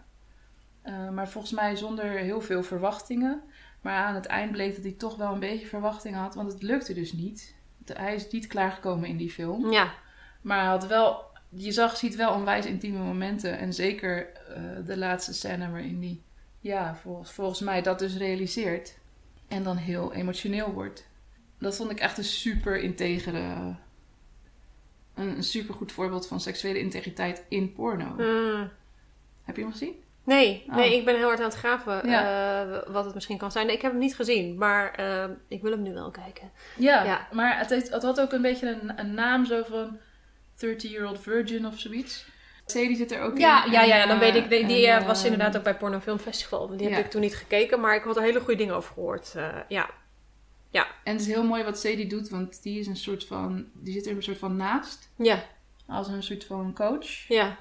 Maar volgens mij zonder heel veel verwachtingen. Maar aan het eind bleek dat hij toch wel een beetje verwachtingen had. Want het lukte dus niet. Hij is niet klaargekomen in die film. Ja. Maar hij had wel, je zag, ziet wel onwijs intieme momenten. En zeker eh, de laatste scène waarin hij, ja, volgens, volgens mij dat dus realiseert. En dan heel emotioneel wordt. Dat vond ik echt een super integere, een, een super goed voorbeeld van seksuele integriteit in porno. Mm. Heb je hem gezien? Nee, Oh. nee, ik ben heel hard aan het graven eh, wat het misschien kan zijn. Nee, ik heb hem niet gezien, maar eh, ik wil hem nu wel kijken. Ja, Ja. maar het, heeft, het had ook een beetje een, een naam zo van 30-year-old virgin of zoiets. Sadie zit er ook Ja, in. ja, ja, dan weet ik. Die, eh, was inderdaad ook bij Porno Film Festival. Die heb ja. ik toen niet gekeken, maar ik had er hele goede dingen over gehoord. Eh, ja. En het is heel mooi wat Sadie doet, want die is een soort van, die zit er een soort van naast, Ja, als een soort van coach. ja,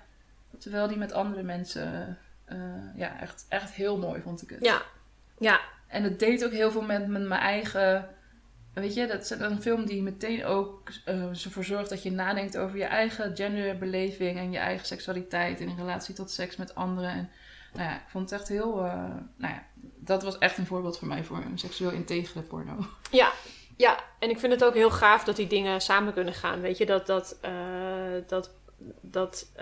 Terwijl die met andere mensen, eh, ja, echt, echt heel mooi vond ik het. ja. Ja, En het deed ook heel veel met, met mijn eigen, weet je, dat is een film die meteen ook eh, ervoor zorgt dat je nadenkt over je eigen genderbeleving en je eigen seksualiteit in relatie tot seks met anderen. En nou ja, ik vond het echt heel, eh, nou ja, dat was echt een voorbeeld voor mij voor een seksueel integere porno. Ja, ja, en ik vind het ook heel gaaf dat die dingen samen kunnen gaan. Weet je, dat, dat, dat, dat,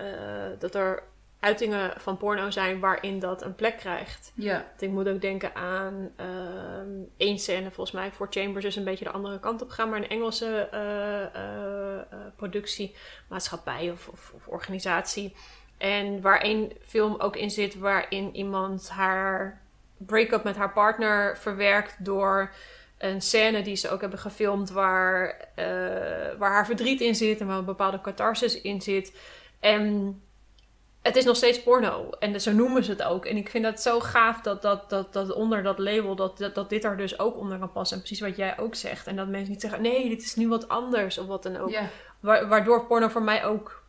dat er uitingen van porno zijn waarin dat een plek krijgt. Ja, Want Ik moet ook denken aan ehm één scène, volgens mij, voor Chambers is een beetje de andere kant op gegaan, maar een Engelse eh, eh, eh, productie, maatschappij of, of, of organisatie. En waar één film ook in zit waarin iemand haar break-up met haar partner verwerkt door een scène die ze ook hebben gefilmd waar, waar haar verdriet in zit en waar een bepaalde catharsis in zit. En het is nog steeds porno. En zo noemen ze het ook. En ik vind dat zo gaaf dat, dat, dat, dat onder dat label, dat, dat, dat dit er dus ook onder kan passen. En precies wat jij ook zegt. En dat mensen niet zeggen, nee, dit is nu wat anders of wat dan ook. ja, Wa- waardoor porno voor mij ook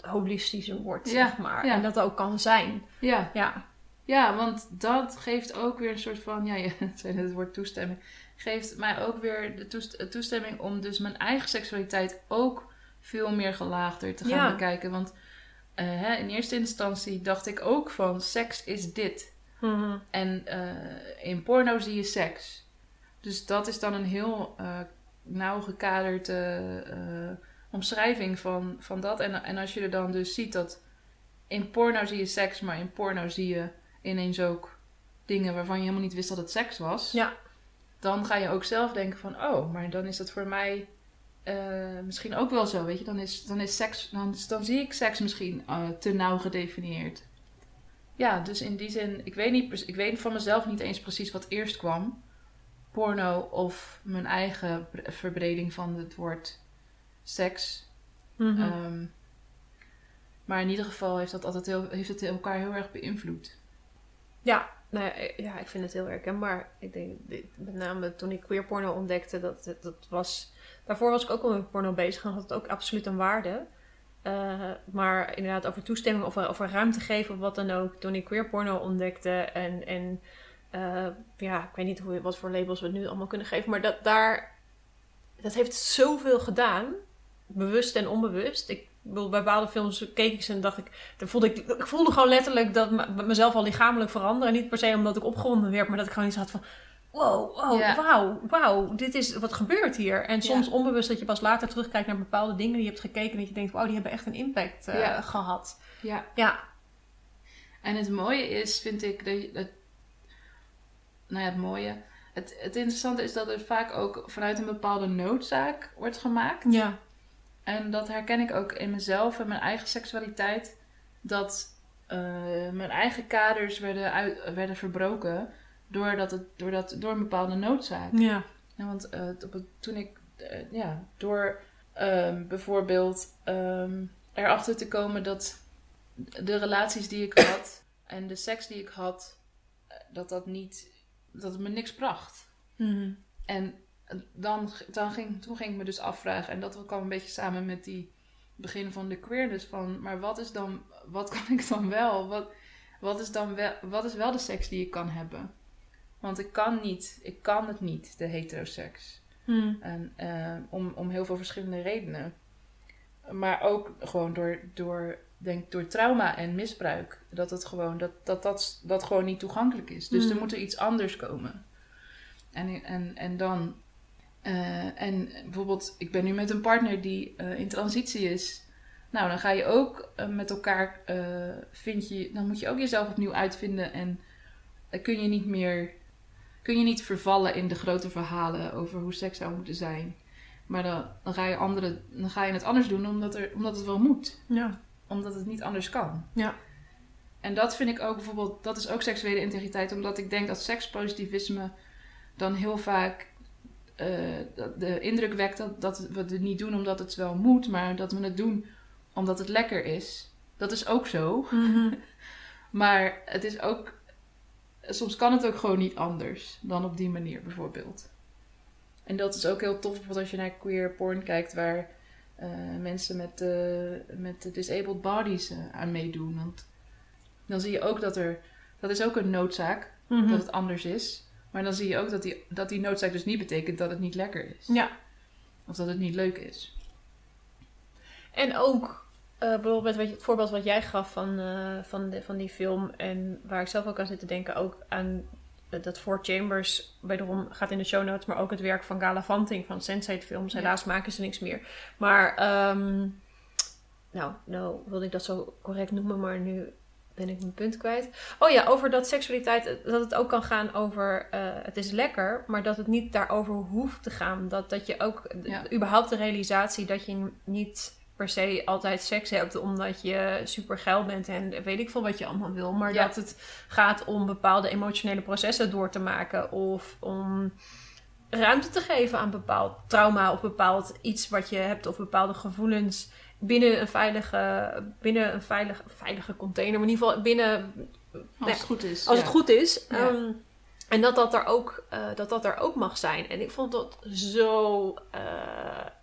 holistischer wordt, Ja, zeg maar. ja. En dat ook kan zijn. ja. Ja, Ja, want dat geeft ook weer een soort van, ja, je zei net het woord toestemming, geeft mij ook weer de toest- toestemming om dus mijn eigen seksualiteit ook veel meer gelaagder te gaan bekijken. Want hè, in eerste instantie dacht ik ook van, seks is dit. Mhm. En eh, in porno zie je seks. Dus dat is dan een heel eh, nauw gekaderd eh, eh, omschrijving van, van dat. En, en als je er dan dus ziet dat in porno zie je seks, maar in porno zie je ineens ook dingen waarvan je helemaal niet wist dat het seks was. ja. Dan ga je ook zelf denken van, oh, maar dan is dat voor mij eh, misschien ook wel zo, weet je. Dan is, dan is seks, dan, dan zie ik seks misschien eh, te nauw gedefinieerd. Ja, dus in die zin, ik weet, niet, ik weet van mezelf niet eens precies wat eerst kwam. Porno of mijn eigen bre- verbreding van het woord seks. Mhm. Ehm, Maar in ieder geval heeft dat altijd heel, heeft het elkaar heel erg beïnvloed. Ja, nou ja, ja, ik vind het heel herkenbaar. Ik denk, met name toen ik queer porno ontdekte, dat, dat was... Daarvoor was ik ook al met porno bezig en had het ook absoluut een waarde. Uh, maar inderdaad, over toestemming of over ruimte geven of wat dan ook. Toen ik queer porno ontdekte en, en uh, ja, ik weet niet hoe, wat voor labels we nu allemaal kunnen geven. Maar dat daar, dat heeft zoveel gedaan. Bewust en onbewust. Ik bedoel, bij bepaalde films keek ik ze en dacht ik, dan voelde ik, ik voelde gewoon letterlijk dat mezelf al lichamelijk veranderen. Niet per se omdat ik opgewonden werd, maar dat ik gewoon iets had van, wow, wow wauw, wauw, dit is, wat gebeurt hier? En soms onbewust dat je pas later terugkijkt naar bepaalde dingen die je hebt gekeken. En dat je denkt, wauw, die hebben echt een impact uh, gehad. Ja. ja. En het mooie is, vind ik, dat, dat nou ja, het mooie. Het, het interessante is dat het vaak ook vanuit een bepaalde noodzaak wordt gemaakt. Ja. En dat herken ik ook in mezelf en mijn eigen seksualiteit. Dat uh, mijn eigen kaders werden, uit, werden verbroken doordat het, doordat, door een bepaalde noodzaak. Ja. ja want uh, toen ik, uh, ja, door um, bijvoorbeeld um, erachter te komen dat de relaties die ik had en de seks die ik had, dat dat niet dat het me niks bracht. Mhm. En dan, dan ging, toen ging ik me dus afvragen, en dat kwam een beetje samen met die begin van de queerness van, maar wat is dan, wat kan ik dan wel? Wat, wat is dan wel, wat is wel de seks die ik kan hebben? Want ik kan niet, ik kan het niet, de heteroseks. Hmm. En, uh, om, om heel veel verschillende redenen. Maar ook gewoon door, door denk door trauma en misbruik. Dat het gewoon, dat, dat, dat, dat gewoon niet toegankelijk is. Dus er Mm. moet er iets anders komen. En, en, en dan. eh, en bijvoorbeeld, ik ben nu met een partner die eh, in transitie is. Nou, dan ga je ook eh, met elkaar. vind je, dan moet je ook jezelf opnieuw uitvinden. En dan kun je niet meer. Kun je niet vervallen in de grote verhalen over hoe seks zou moeten zijn. Maar dan, dan, ga, je andere, dan ga je het anders doen omdat, er, omdat het wel moet Ja. omdat het niet anders kan. Ja. En dat vind ik ook bijvoorbeeld, dat is ook seksuele integriteit, omdat ik denk dat sekspositivisme dan heel vaak eh, de indruk wekt dat, dat we het niet doen omdat het wel moet, maar dat we het doen omdat het lekker is. Dat is ook zo. Mhm. Maar het is ook, soms kan het ook gewoon niet anders dan op die manier bijvoorbeeld. En dat is ook heel tof, bijvoorbeeld als je naar queer porn kijkt, waar eh, mensen met, eh, met disabled bodies eh, aan meedoen. Want dan zie je ook dat er, dat is ook een noodzaak, Mhm. dat het anders is. Maar dan zie je ook dat die, dat die noodzaak dus niet betekent dat het niet lekker is. Ja. Of dat het niet leuk is. En ook eh, bijvoorbeeld wat je, het voorbeeld wat jij gaf van, eh, van, de, van die film. En waar ik zelf ook aan zit te denken, ook aan eh, dat Four Chambers, wederom gaat in de show notes, maar ook het werk van Gala Vanting van Sense8 Films. Ja. Helaas maken ze niks meer. Maar, ehm, nou, nou wilde ik dat zo correct noemen, maar nu ben ik mijn punt kwijt. Oh ja, over dat seksualiteit, dat het ook kan gaan over het is lekker, maar dat het niet daarover hoeft te gaan. Dat, dat je ook, Ja. überhaupt de realisatie dat je niet per se altijd seks hebt omdat je super geil bent en weet ik veel wat je allemaal wil. Maar Ja. dat het gaat om bepaalde emotionele processen door te maken of om ruimte te geven aan bepaald trauma of bepaald iets wat je hebt of bepaalde gevoelens binnen een veilige, binnen een veilige, veilige container, maar in ieder geval binnen Als Nee, het goed is. als ja. het goed is. Ja. Ehm, en dat dat, er ook, eh, dat dat er ook mag zijn. En ik vond dat zo eh,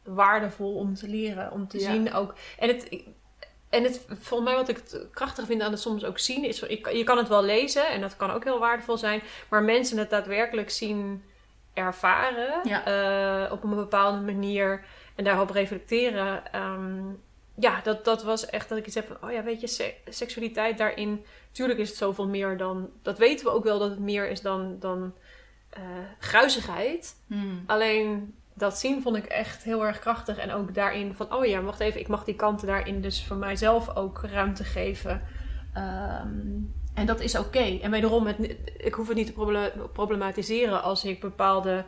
waardevol om te leren. Om te Ja. zien ook. En het, en het, volgens mij wat ik krachtig vind aan het soms ook zien... is je kan het wel lezen en dat kan ook heel waardevol zijn. Maar mensen het daadwerkelijk zien ervaren. Ja. eh, op een bepaalde manier. En daarop reflecteren. ehm, ja, dat, dat was echt dat ik iets heb van... Oh ja, weet je, se- seksualiteit daarin... Tuurlijk is het zoveel meer dan... Dat weten we ook wel dat het meer is dan, dan gruizigheid. Hmm. Alleen dat zien vond ik echt heel erg krachtig. En ook daarin van... Oh ja, wacht even. Ik mag die kanten daarin dus voor mijzelf ook ruimte geven. Ehm, en dat is oké. En wederom, het, ik hoef het niet te proble- problematiseren als ik bepaalde...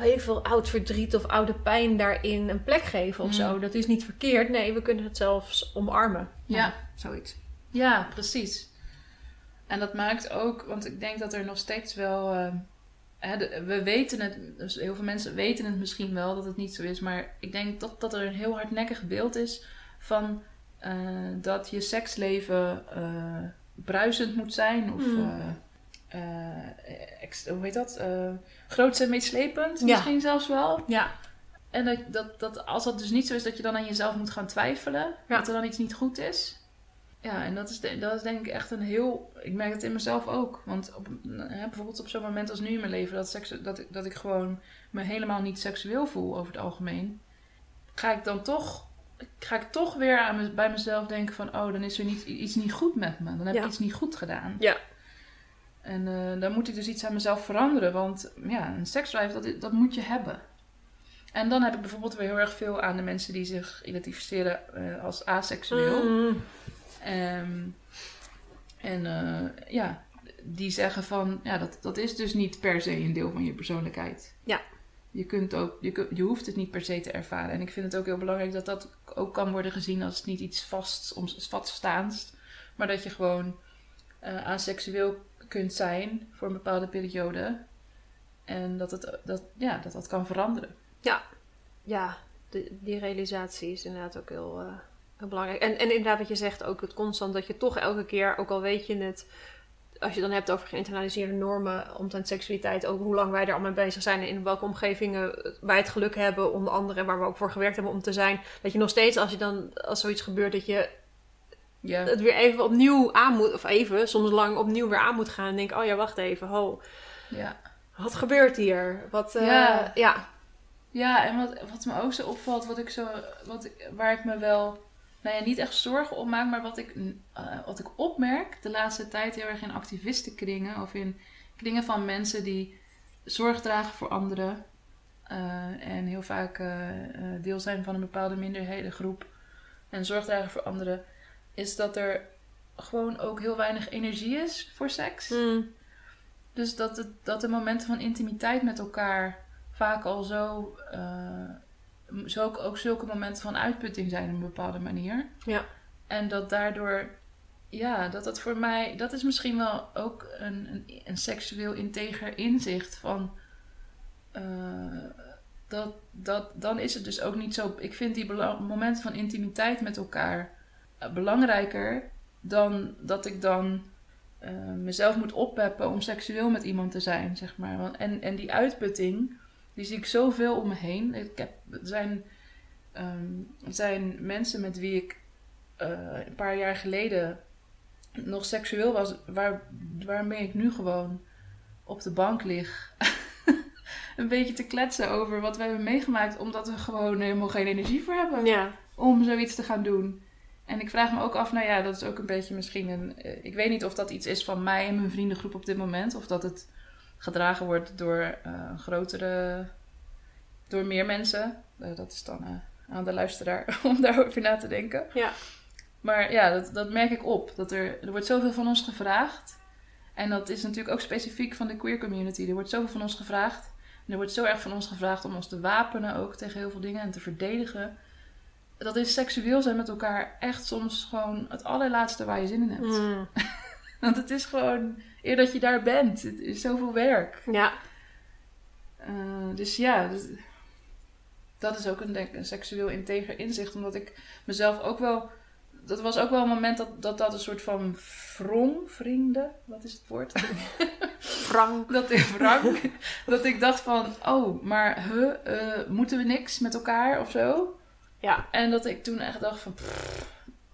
Weet ik veel, oud verdriet of oude pijn daarin een plek geef of Mm. zo. Dat is niet verkeerd. Nee, we kunnen het zelfs omarmen. Ja. zoiets. Ja, precies. En dat maakt ook, want ik denk dat er nog steeds wel. eh, hè, de- we weten het, dus heel veel mensen weten het misschien wel dat het niet zo is, maar ik denk dat, dat er een heel hardnekkig beeld is van eh, dat je seksleven eh, bruisend moet zijn. Of Hmm. Eh, eh, ex- hoe heet dat? Eh groots en meeslepend Ja. misschien zelfs wel. Ja. En dat, dat, dat als dat dus niet zo is, dat je dan aan jezelf moet gaan twijfelen. Ja. Dat er dan iets niet goed is. Ja, en dat is, de- dat is denk ik echt een heel... Ik merk het in mezelf ook. Want op, hè, bijvoorbeeld op zo'n moment als nu in mijn leven... Dat, seks, dat, ik, dat ik gewoon me helemaal niet seksueel voel over het algemeen... Ga ik dan toch... Ga ik toch weer aan me- bij mezelf denken van... Oh, dan is er niet, iets niet goed met me. Dan heb Ja. ik iets niet goed gedaan. Ja. En eh, dan moet ik dus iets aan mezelf veranderen. Want ja, een seksdrive, dat, dat moet je hebben. En dan heb ik bijvoorbeeld weer heel erg veel aan de mensen die zich identificeren eh, als aseksueel. Mm. Ehm, en eh, ja, die zeggen van, ja, dat, dat is dus niet per se een deel van je persoonlijkheid. Ja. Je, kunt ook, je, je hoeft het niet per se te ervaren. En ik vind het ook heel belangrijk dat dat ook kan worden gezien als niet iets vast, vaststaands. Maar dat je gewoon eh aseksueel kunt zijn voor een bepaalde periode. En dat het, dat, ja, dat, dat kan veranderen. ja, de- die realisatie is inderdaad ook heel, eh, heel belangrijk. En, en inderdaad wat je zegt, ook het constant dat je toch elke keer, ook al weet je het, als je dan hebt over geïnternaliseerde normen omtrent seksualiteit, ook hoe lang wij er al mee bezig zijn en in welke omgevingen wij het geluk hebben, onder andere, waar we ook voor gewerkt hebben om te zijn, dat je nog steeds, als je dan, als zoiets gebeurt, dat je Ja, het weer even opnieuw aan moet, of even, soms lang opnieuw weer aan moet gaan en denk, oh ja, wacht even, ho, ja. wat gebeurt hier? Wat, eh, Ja. ja. Ja, en wat, wat me ook zo opvalt, wat ik zo, wat waar ik me wel, nou ja, niet echt zorgen om maak, maar wat ik, eh, wat ik opmerk de laatste tijd heel erg in activistenkringen of in kringen van mensen die zorg dragen voor anderen eh, en heel vaak deel zijn van een bepaalde minderhedengroep en zorg dragen voor anderen, is dat er gewoon ook heel weinig energie is voor seks. Mm. Dus dat, het, dat de momenten van intimiteit met elkaar vaak al zo, eh, zo ook, ook zulke momenten van uitputting zijn op een bepaalde manier. Ja. En dat daardoor, ja, dat dat voor mij, dat is misschien wel ook een, een, een seksueel integer inzicht van. eh, dat, dat, dan is het dus ook niet zo. Ik vind die momenten van intimiteit met elkaar belangrijker dan dat ik dan eh, mezelf moet oppeppen om seksueel met iemand te zijn, zeg maar. Want, en, en die uitputting, die zie ik zoveel om me heen. Ik heb, er, zijn, ehm, zijn mensen met wie ik eh, een paar jaar geleden nog seksueel was, waar, waarmee ik nu gewoon op de bank lig. een beetje te kletsen over wat we hebben meegemaakt, omdat we gewoon helemaal geen energie voor hebben Ja. om zoiets te gaan doen. En ik vraag me ook af, nou ja, dat is ook een beetje misschien een. eh, Ik weet niet of dat iets is van mij en mijn vriendengroep op dit moment, of dat het gedragen wordt door een grotere. door meer mensen. Eh, dat is dan aan de luisteraar om daarover na te denken. Ja. Maar ja, dat, dat merk ik op. Dat er, er wordt zoveel van ons gevraagd. En dat is natuurlijk ook specifiek van de queer community. Er wordt zoveel van ons gevraagd. En er wordt zo erg van ons gevraagd om ons te wapenen ook tegen heel veel dingen en te verdedigen. Dat is seksueel zijn met elkaar echt soms gewoon het allerlaatste waar je zin in hebt. Mm. Want het is gewoon, eer dat je daar bent, het is zoveel werk. Ja. Eh, dus ja, dat is ook een, denk, een seksueel integer inzicht. Omdat ik mezelf ook wel. Dat was ook wel een moment dat dat, dat een soort van wrong, vrienden, wat is het woord? Frank. dat ik wrang, dat ik dacht van, oh, maar huh, eh, moeten we niks met elkaar of zo? Ja. En dat ik toen echt dacht van, pff,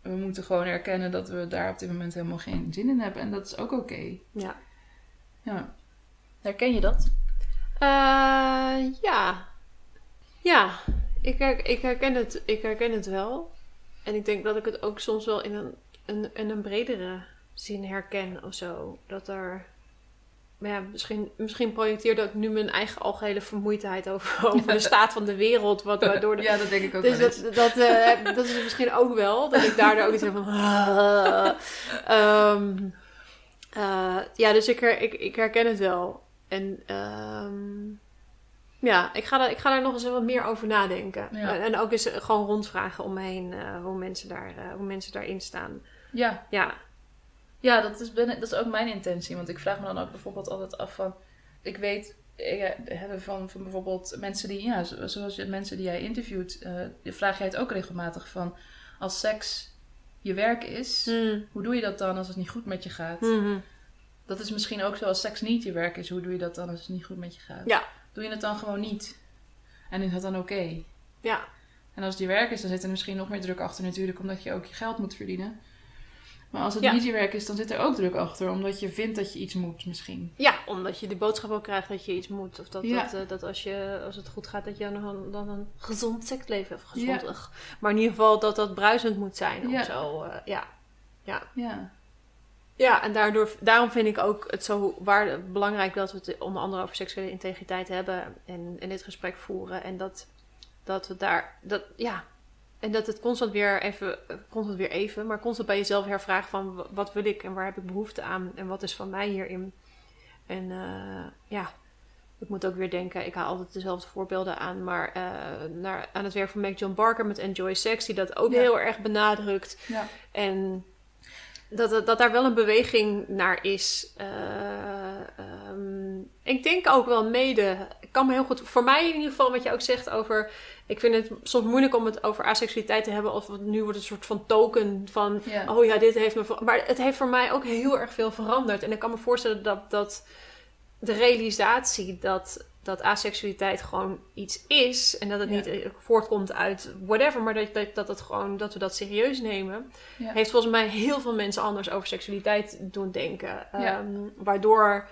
we moeten gewoon erkennen dat we daar op dit moment helemaal geen zin in hebben. En dat is ook oké. Ja. Ja. Herken je dat? Eh, ja. Ja. Ik, her- ik, herken het, ik herken het wel. En ik denk dat ik het ook soms wel in een, een, in een bredere zin herken of zo. Dat er... Maar ja, misschien, misschien projecteerde ik nu mijn eigen algehele vermoeidheid over, over de staat van de wereld. Wat, waardoor de, Ja, dat denk ik ook Dus wel dat, dat, eh, dat is misschien ook wel. Dat ik daardoor ook iets heb van... ah. Ehm, eh, ja, dus ik, her- ik, ik herken het wel. En ehm, ja, ik ga, daar, ik ga daar nog eens wat meer over nadenken. Ja. En, en ook eens gewoon rondvragen om me heen eh, hoe, mensen daar, eh, hoe mensen daarin staan. Ja, Ja, ja dat, is, ben, dat is ook mijn intentie. Want ik vraag me dan ook bijvoorbeeld altijd af van... Ik weet eh, hebben van, van bijvoorbeeld mensen die... Ja, zo- zoals je mensen die jij interviewt... eh, vraag jij het ook regelmatig van... als seks je werk is, Mm. hoe doe je dat dan als het niet goed met je gaat? Mhm. Dat is misschien ook zo als seks niet je werk is. Hoe doe je dat dan als het niet goed met je gaat? Ja. Doe je het dan gewoon niet? En is dat dan oké? Ja. En als het je werk is, dan zit er misschien nog meer druk achter natuurlijk, omdat je ook je geld moet verdienen. Maar als het Ja. is, dan zit er ook druk achter, omdat je vindt dat je iets moet misschien. Ja, omdat je de boodschap ook krijgt dat je iets moet. Of dat, Ja. dat, eh, dat als, je, als het goed gaat, dat je dan een, dan een gezond seksleven hebt. Gezond, Ja. Maar in ieder geval dat dat bruisend moet zijn. Ja. Of zo. eh, ja. Ja. Ja, en daardoor, daarom vind ik ook het zo waarde, belangrijk dat we het onder andere over seksuele integriteit hebben en, en dit gesprek voeren. En dat, dat we daar, dat, ja, en dat het constant weer even, constant weer even, maar constant bij jezelf hervragen van wa- wat wil ik en waar heb ik behoefte aan en wat is van mij hierin. En eh, ja, ik moet ook weer denken, ik haal altijd dezelfde voorbeelden aan, maar eh, naar, aan het werk van Mac John Barker met Enjoy Sex, die dat ook Ja. heel erg benadrukt. Ja. En dat, dat, dat daar wel een beweging naar is. Eh, ehm, ik denk ook wel mede. Ik kan me heel goed. Voor mij in ieder geval, wat je ook zegt over. Ik vind het soms moeilijk om het over asexualiteit te hebben. Of het nu wordt een soort van token van. Ja. Oh ja, dit heeft me. Maar het heeft voor mij ook heel erg veel veranderd. En ik kan me voorstellen dat, dat de realisatie dat, dat asexualiteit gewoon iets is. En dat het Ja. niet eh, voortkomt uit whatever. Maar dat, dat, dat, het gewoon, dat we dat serieus nemen Ja. heeft volgens mij heel veel mensen anders over seksualiteit doen denken. Ja. Ehm, waardoor,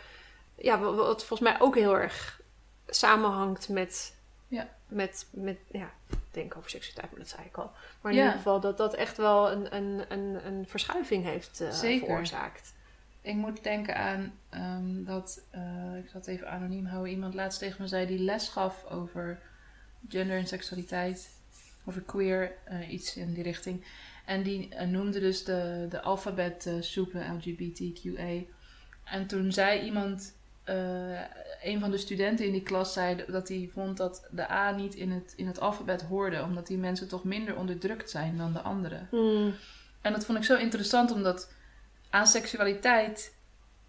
ja, wa- wat volgens mij ook heel erg samenhangt met, Ja. met, met ja, denken over seksualiteit, maar dat zei ik al. Maar in ieder geval dat dat echt wel een, een, een, een verschuiving heeft eh, veroorzaakt. Ik moet denken aan dat, dat, eh, ik zal het even anoniem houden, iemand laatst tegen me zei die les gaf over gender en seksualiteit, over queer, eh, iets in die richting. En die eh, noemde dus de, de alfabetsoepen LGBTQA. En toen zei iemand, een van de studenten in die klas zei dat hij vond dat de A niet in het, in het alfabet hoorde, omdat die mensen toch minder onderdrukt zijn dan de anderen. Hmm. En dat vond ik zo interessant, omdat aan seksualiteit.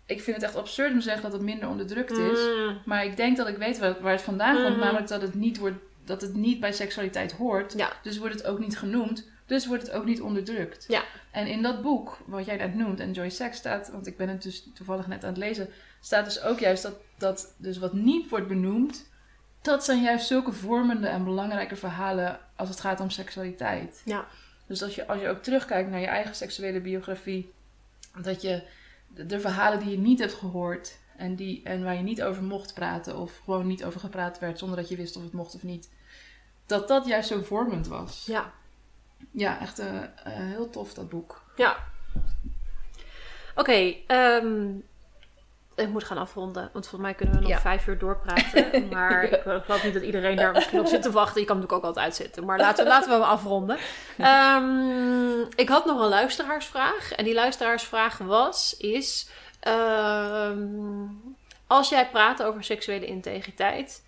Ik vind het echt absurd om te zeggen dat het minder onderdrukt is. Mm. Maar ik denk dat ik weet waar, waar het vandaan komt. Mhm. Namelijk dat het, niet wordt, dat het niet bij seksualiteit hoort. Ja. Dus wordt het ook niet genoemd. Dus wordt het ook niet onderdrukt. Ja. En in dat boek, wat jij net noemt, Enjoy Sex staat, want ik ben het dus toevallig net aan het lezen, staat dus ook juist dat, dat dus wat niet wordt benoemd, dat zijn juist zulke vormende en belangrijke verhalen als het gaat om seksualiteit. Ja. Dus als je, als je ook terugkijkt naar je eigen seksuele biografie, dat je de, de verhalen die je niet hebt gehoord en, die, en waar je niet over mocht praten of gewoon niet over gepraat werd zonder dat je wist of het mocht of niet, dat dat juist zo vormend was. Ja. Ja, echt eh, heel tof dat boek. Ja. Oké, ehm, ik moet gaan afronden, want volgens mij kunnen we nog Ja. vijf uur doorpraten. Maar ik geloof niet dat iedereen daar misschien op zit te wachten. Je kan natuurlijk ook altijd zitten, maar laten we, laten we hem afronden. Ehm, ik had nog een luisteraarsvraag. En die luisteraarsvraag was, is... ehm, als jij praat over seksuele integriteit,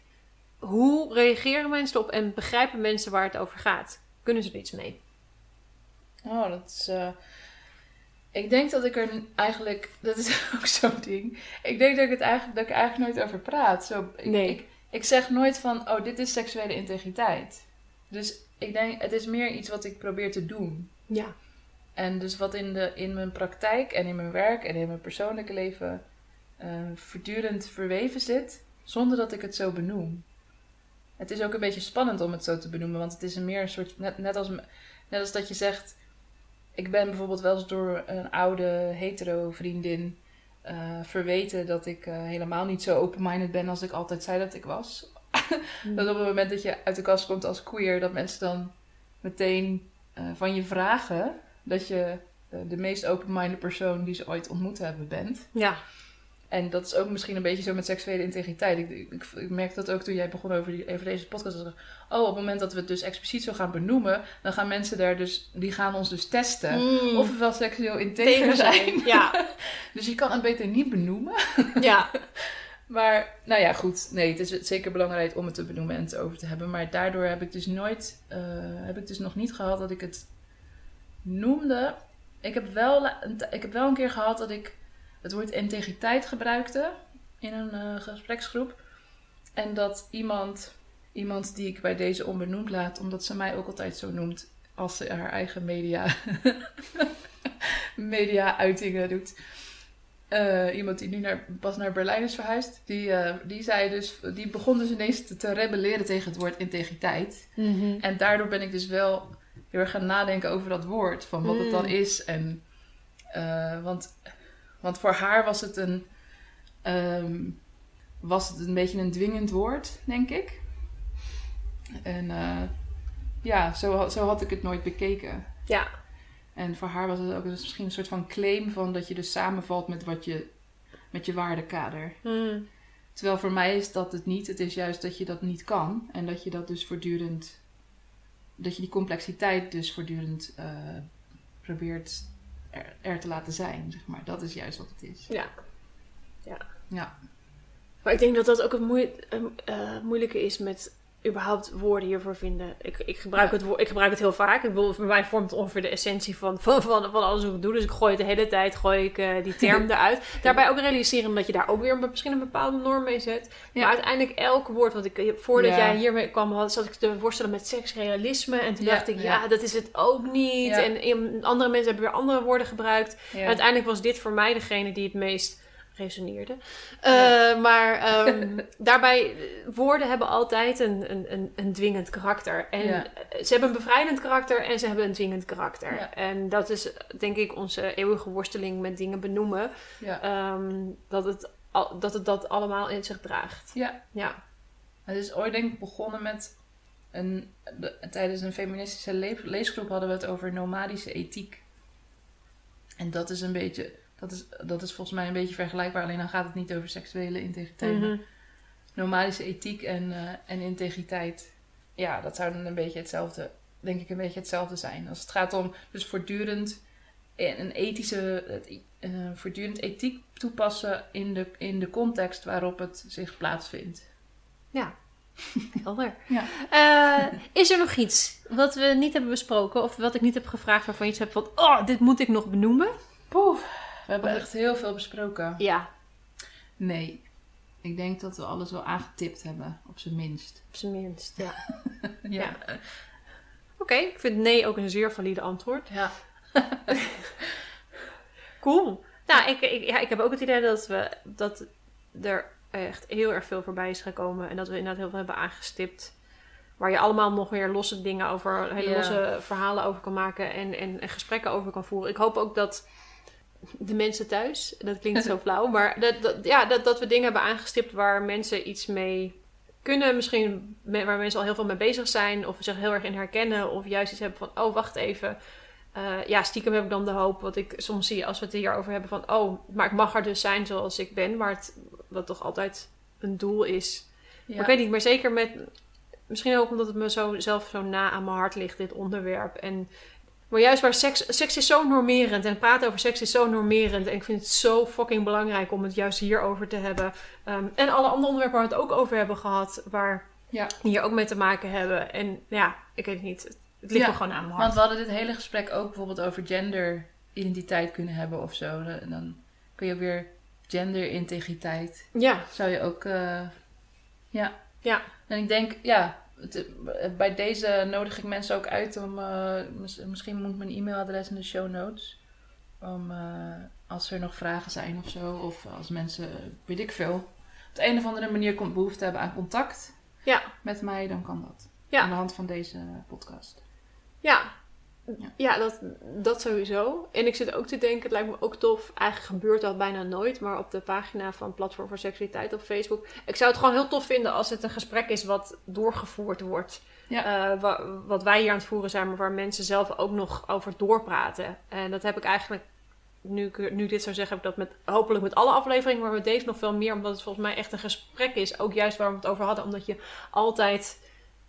hoe reageren mensen erop en begrijpen mensen waar het over gaat? Kunnen ze er iets mee? Oh, dat is. eh, Ik denk dat ik er eigenlijk. Dat is ook zo'n ding. Ik denk dat ik het eigenlijk, dat ik er eigenlijk nooit over praat. Zo, ik, Nee. ik, ik zeg nooit van, oh, dit is seksuele integriteit. Dus ik denk, het is meer iets wat ik probeer te doen. Ja. En dus wat in, de, in mijn praktijk en in mijn werk en in mijn persoonlijke leven eh, voortdurend verweven zit, zonder dat ik het zo benoem. Het is ook een beetje spannend om het zo te benoemen, want het is een meer een soort, net, net, als, net als dat je zegt, ik ben bijvoorbeeld wel eens door een oude hetero vriendin eh, verweten dat ik eh, helemaal niet zo open-minded ben als ik altijd zei dat ik was. Dat op het moment dat je uit de kast komt als queer, dat mensen dan meteen eh, van je vragen dat je de meest open-minded persoon die ze ooit ontmoet hebben bent. Ja. En dat is ook misschien een beetje zo met seksuele integriteit. Ik, ik, ik merk dat ook toen jij begon over, die, over deze podcast. Dat ik, oh, op het moment dat we het dus expliciet zo gaan benoemen, dan gaan mensen daar dus, die gaan ons dus testen. Mm. Of we wel seksueel integer zijn. Ja. Dus je kan het beter niet benoemen. ja. Maar, nou ja, goed. Nee, het is zeker belangrijk om het te benoemen en het over te hebben. Maar daardoor heb ik dus nooit, eh, heb ik dus nog niet gehad dat ik het noemde. Ik heb wel, ik heb wel een keer gehad dat ik het woord integriteit gebruikte in een eh, gespreksgroep. En dat iemand, iemand die ik bij deze onbenoemd laat, omdat ze mij ook altijd zo noemt, als ze haar eigen media, media-uitingen doet. Eh, iemand die nu naar, pas naar Berlijn is verhuisd, die, eh, die, zei dus, die begon dus ineens te, te rebelleren tegen het woord integriteit. Mhm. En daardoor ben ik dus wel heel erg gaan nadenken over dat woord, van wat het dan Mm. is. En, want, want voor haar was het een, ehm, was het een beetje een dwingend woord, denk ik. En eh, ja, zo, zo had ik het nooit bekeken. Ja. En voor haar was het ook dus misschien een soort van claim van dat je dus samenvalt met wat je, met je waardekader. Mm. Terwijl voor mij is dat het niet. Het is juist dat je dat niet kan. En dat je dat dus voortdurend. Dat je die complexiteit dus voortdurend eh, probeert er, er te laten zijn, zeg maar. Dat is juist wat het is. Ja. Ja. Maar ik denk dat dat ook het moe- eh, moeilijke is met überhaupt woorden hiervoor vinden. Ik, ik, gebruik het, wo- ik gebruik het heel vaak. Ik bedoel, voor mij vormt het ongeveer de essentie van, van, van, van alles wat ik doe. Dus ik gooi het de hele tijd, gooi ik eh, die term eruit. Daarbij ook realiseren dat je daar ook weer een- misschien een bepaalde norm mee zet. Ja. Maar uiteindelijk elk woord wat ik... Voordat Ja. jij hiermee kwam, had, zat ik te worstelen met seksrealisme. En toen dacht ik, ja, dat is het ook niet. En, andere mensen hebben weer andere woorden gebruikt. Uiteindelijk was dit voor mij degene die het meest resoneerde. Ja. Eh, maar ehm, daarbij, eh, woorden hebben altijd een, een, een, een dwingend karakter. En Ja. eh, ze hebben een bevrijdend karakter en ze hebben een dwingend karakter. Ja. En dat is denk ik onze eeuwige worsteling met dingen benoemen. ehm, dat, het, al- dat het dat allemaal in zich draagt. ja. Ja. Het is ooit denk ik begonnen met... Een, de- tijdens een feministische le- leesgroep hadden we het over nomadische ethiek. En dat is een beetje... Dat is, dat is volgens mij een beetje vergelijkbaar. Alleen dan gaat het niet over seksuele integriteit. maar nomadische ethiek en, eh, en integriteit. Ja, dat zou dan een beetje hetzelfde, denk ik, een beetje hetzelfde zijn. Als het gaat om dus voortdurend een ethische, het, eh, voortdurend ethiek toepassen in de, in de context waarop het zich plaatsvindt. Ja, helder. Ja. Eh, is er nog iets wat we niet hebben besproken of wat ik niet heb gevraagd waarvan je iets hebt van, oh, dit moet ik nog benoemen? Poeh, we hebben echt heel veel besproken. Ja, Nee, ik denk dat we alles wel aangetipt hebben, op zijn minst. op zijn minst. Ja. Ja. Oké, ik vind nee ook een zeer valide antwoord. ja. Cool. Nou, ik, ik, ja, ik heb ook het idee dat, we, dat er echt heel erg veel voorbij is gekomen. En dat we inderdaad heel veel hebben aangestipt. Waar je allemaal nog weer losse dingen over, hele losse verhalen over kan maken en, en, en gesprekken over kan voeren. Ik hoop ook dat de mensen thuis, dat klinkt zo flauw, maar dat, dat, ja, dat, dat we dingen hebben aangestipt waar mensen iets mee kunnen. Misschien me- waar mensen al heel veel mee bezig zijn of zich heel erg in herkennen. Of juist iets hebben van, oh wacht even. Eh, ja, stiekem heb ik dan de hoop, wat ik soms zie als we het hierover hebben van, oh, maar ik mag er dus zijn zoals ik ben, waar het, wat toch altijd een doel is. Maar ik weet niet, maar zeker met, misschien ook omdat het me zo, zelf zo na aan mijn hart ligt, dit onderwerp. En, maar juist waar seks, seks is zo normerend en praten over seks is zo normerend. En ik vind het zo fucking belangrijk om het juist hierover te hebben. Ehm, en alle andere onderwerpen waar we het ook over hebben gehad, waar Ja. hier ook mee te maken hebben. En ja, ik weet het niet. Het, het ligt Ja, me gewoon aan mijn hart. Want we hadden dit hele gesprek ook bijvoorbeeld over genderidentiteit kunnen hebben of zo. En dan kun je ook weer genderintegriteit. Ja, Zou je ook. eh, ja. Ja. En ik denk, ja. Het- bij deze nodig ik mensen ook uit om. eh, mis- misschien moet mijn e-mailadres in de show notes. Om eh, als er nog vragen zijn of zo. Of als mensen, weet ik veel. Op de een of andere manier komt behoefte hebben aan contact ja, met mij, dan kan dat. Ja. Aan de hand van deze podcast. ja. Ja. Ja, dat, dat sowieso. En ik zit ook te denken, het lijkt me ook tof. Eigenlijk gebeurt dat bijna nooit, maar op de pagina van Platform voor Seksualiteit op Facebook. Ik zou het gewoon heel tof vinden als het een gesprek is wat doorgevoerd wordt. Ja. Eh, wa- wat wij hier aan het voeren zijn, maar waar mensen zelf ook nog over doorpraten. En dat heb ik eigenlijk, nu ik, nu dit zou zeggen, heb ik dat met, hopelijk met alle afleveringen, maar met deze nog veel meer, omdat het volgens mij echt een gesprek is. Ook juist waar we het over hadden, omdat je altijd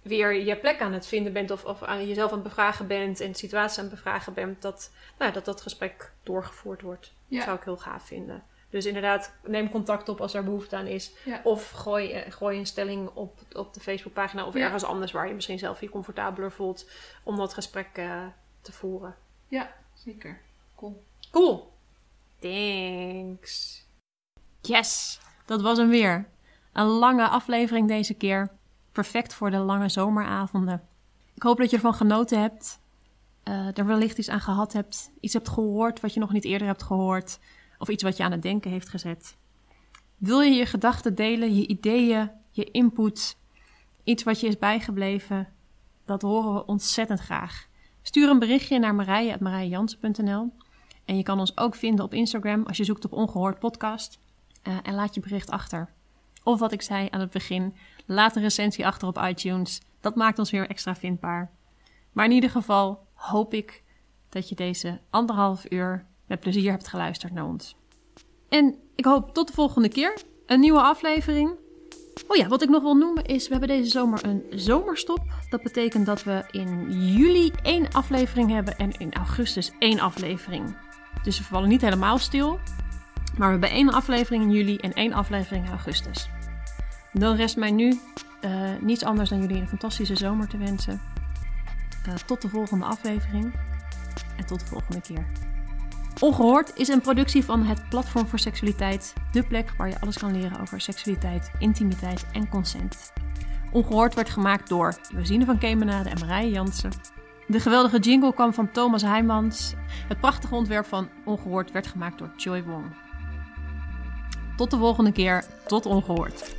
weer je plek aan het vinden bent of, of aan jezelf aan het bevragen bent en situaties aan het bevragen bent, dat nou, dat, dat gesprek doorgevoerd wordt. Ja. Dat zou ik heel gaaf vinden. Dus inderdaad, neem contact op als er behoefte aan is. Ja. Of gooi, eh, gooi een stelling op, op de Facebookpagina of Ja. ergens anders waar je misschien zelf je comfortabeler voelt om dat gesprek eh, te voeren. Ja, zeker. Cool. Cool. Thanks. Yes, dat was hem weer. Een lange aflevering deze keer. Perfect voor de lange zomeravonden. Ik hoop dat je ervan genoten hebt. uh, er wellicht iets aan gehad hebt, iets hebt gehoord wat je nog niet eerder hebt gehoord, of iets wat je aan het denken heeft gezet. Wil je je gedachten delen, je ideeën, je input, iets wat je is bijgebleven? Dat horen we ontzettend graag. Stuur een berichtje naar marije.marijejansen.nl en je kan ons ook vinden op Instagram als je zoekt op Ongehoord Podcast. Uh, en laat je bericht achter. Of wat ik zei aan het begin, laat een recensie achter op iTunes. Dat maakt ons weer extra vindbaar. Maar in ieder geval hoop ik dat je deze anderhalf uur met plezier hebt geluisterd naar ons. En ik hoop tot de volgende keer. Een nieuwe aflevering. Oh ja, wat ik nog wil noemen is, we hebben deze zomer een zomerstop. Dat betekent dat we in juli één aflevering hebben en in augustus één aflevering. Dus we vallen niet helemaal stil. Maar we hebben één aflevering in juli en één aflevering in augustus. Dan rest mij nu uh, niets anders dan jullie een fantastische zomer te wensen. Uh, tot de volgende aflevering en tot de volgende keer. Ongehoord is een productie van het Platform voor Seksualiteit, de plek waar je alles kan leren over seksualiteit, intimiteit en consent. Ongehoord werd gemaakt door Josine van Kemenade en Marije Jansen. De geweldige jingle kwam van Thomas Heijmans. Het prachtige ontwerp van Ongehoord werd gemaakt door Joy Wong. Tot de volgende keer, tot Ongehoord.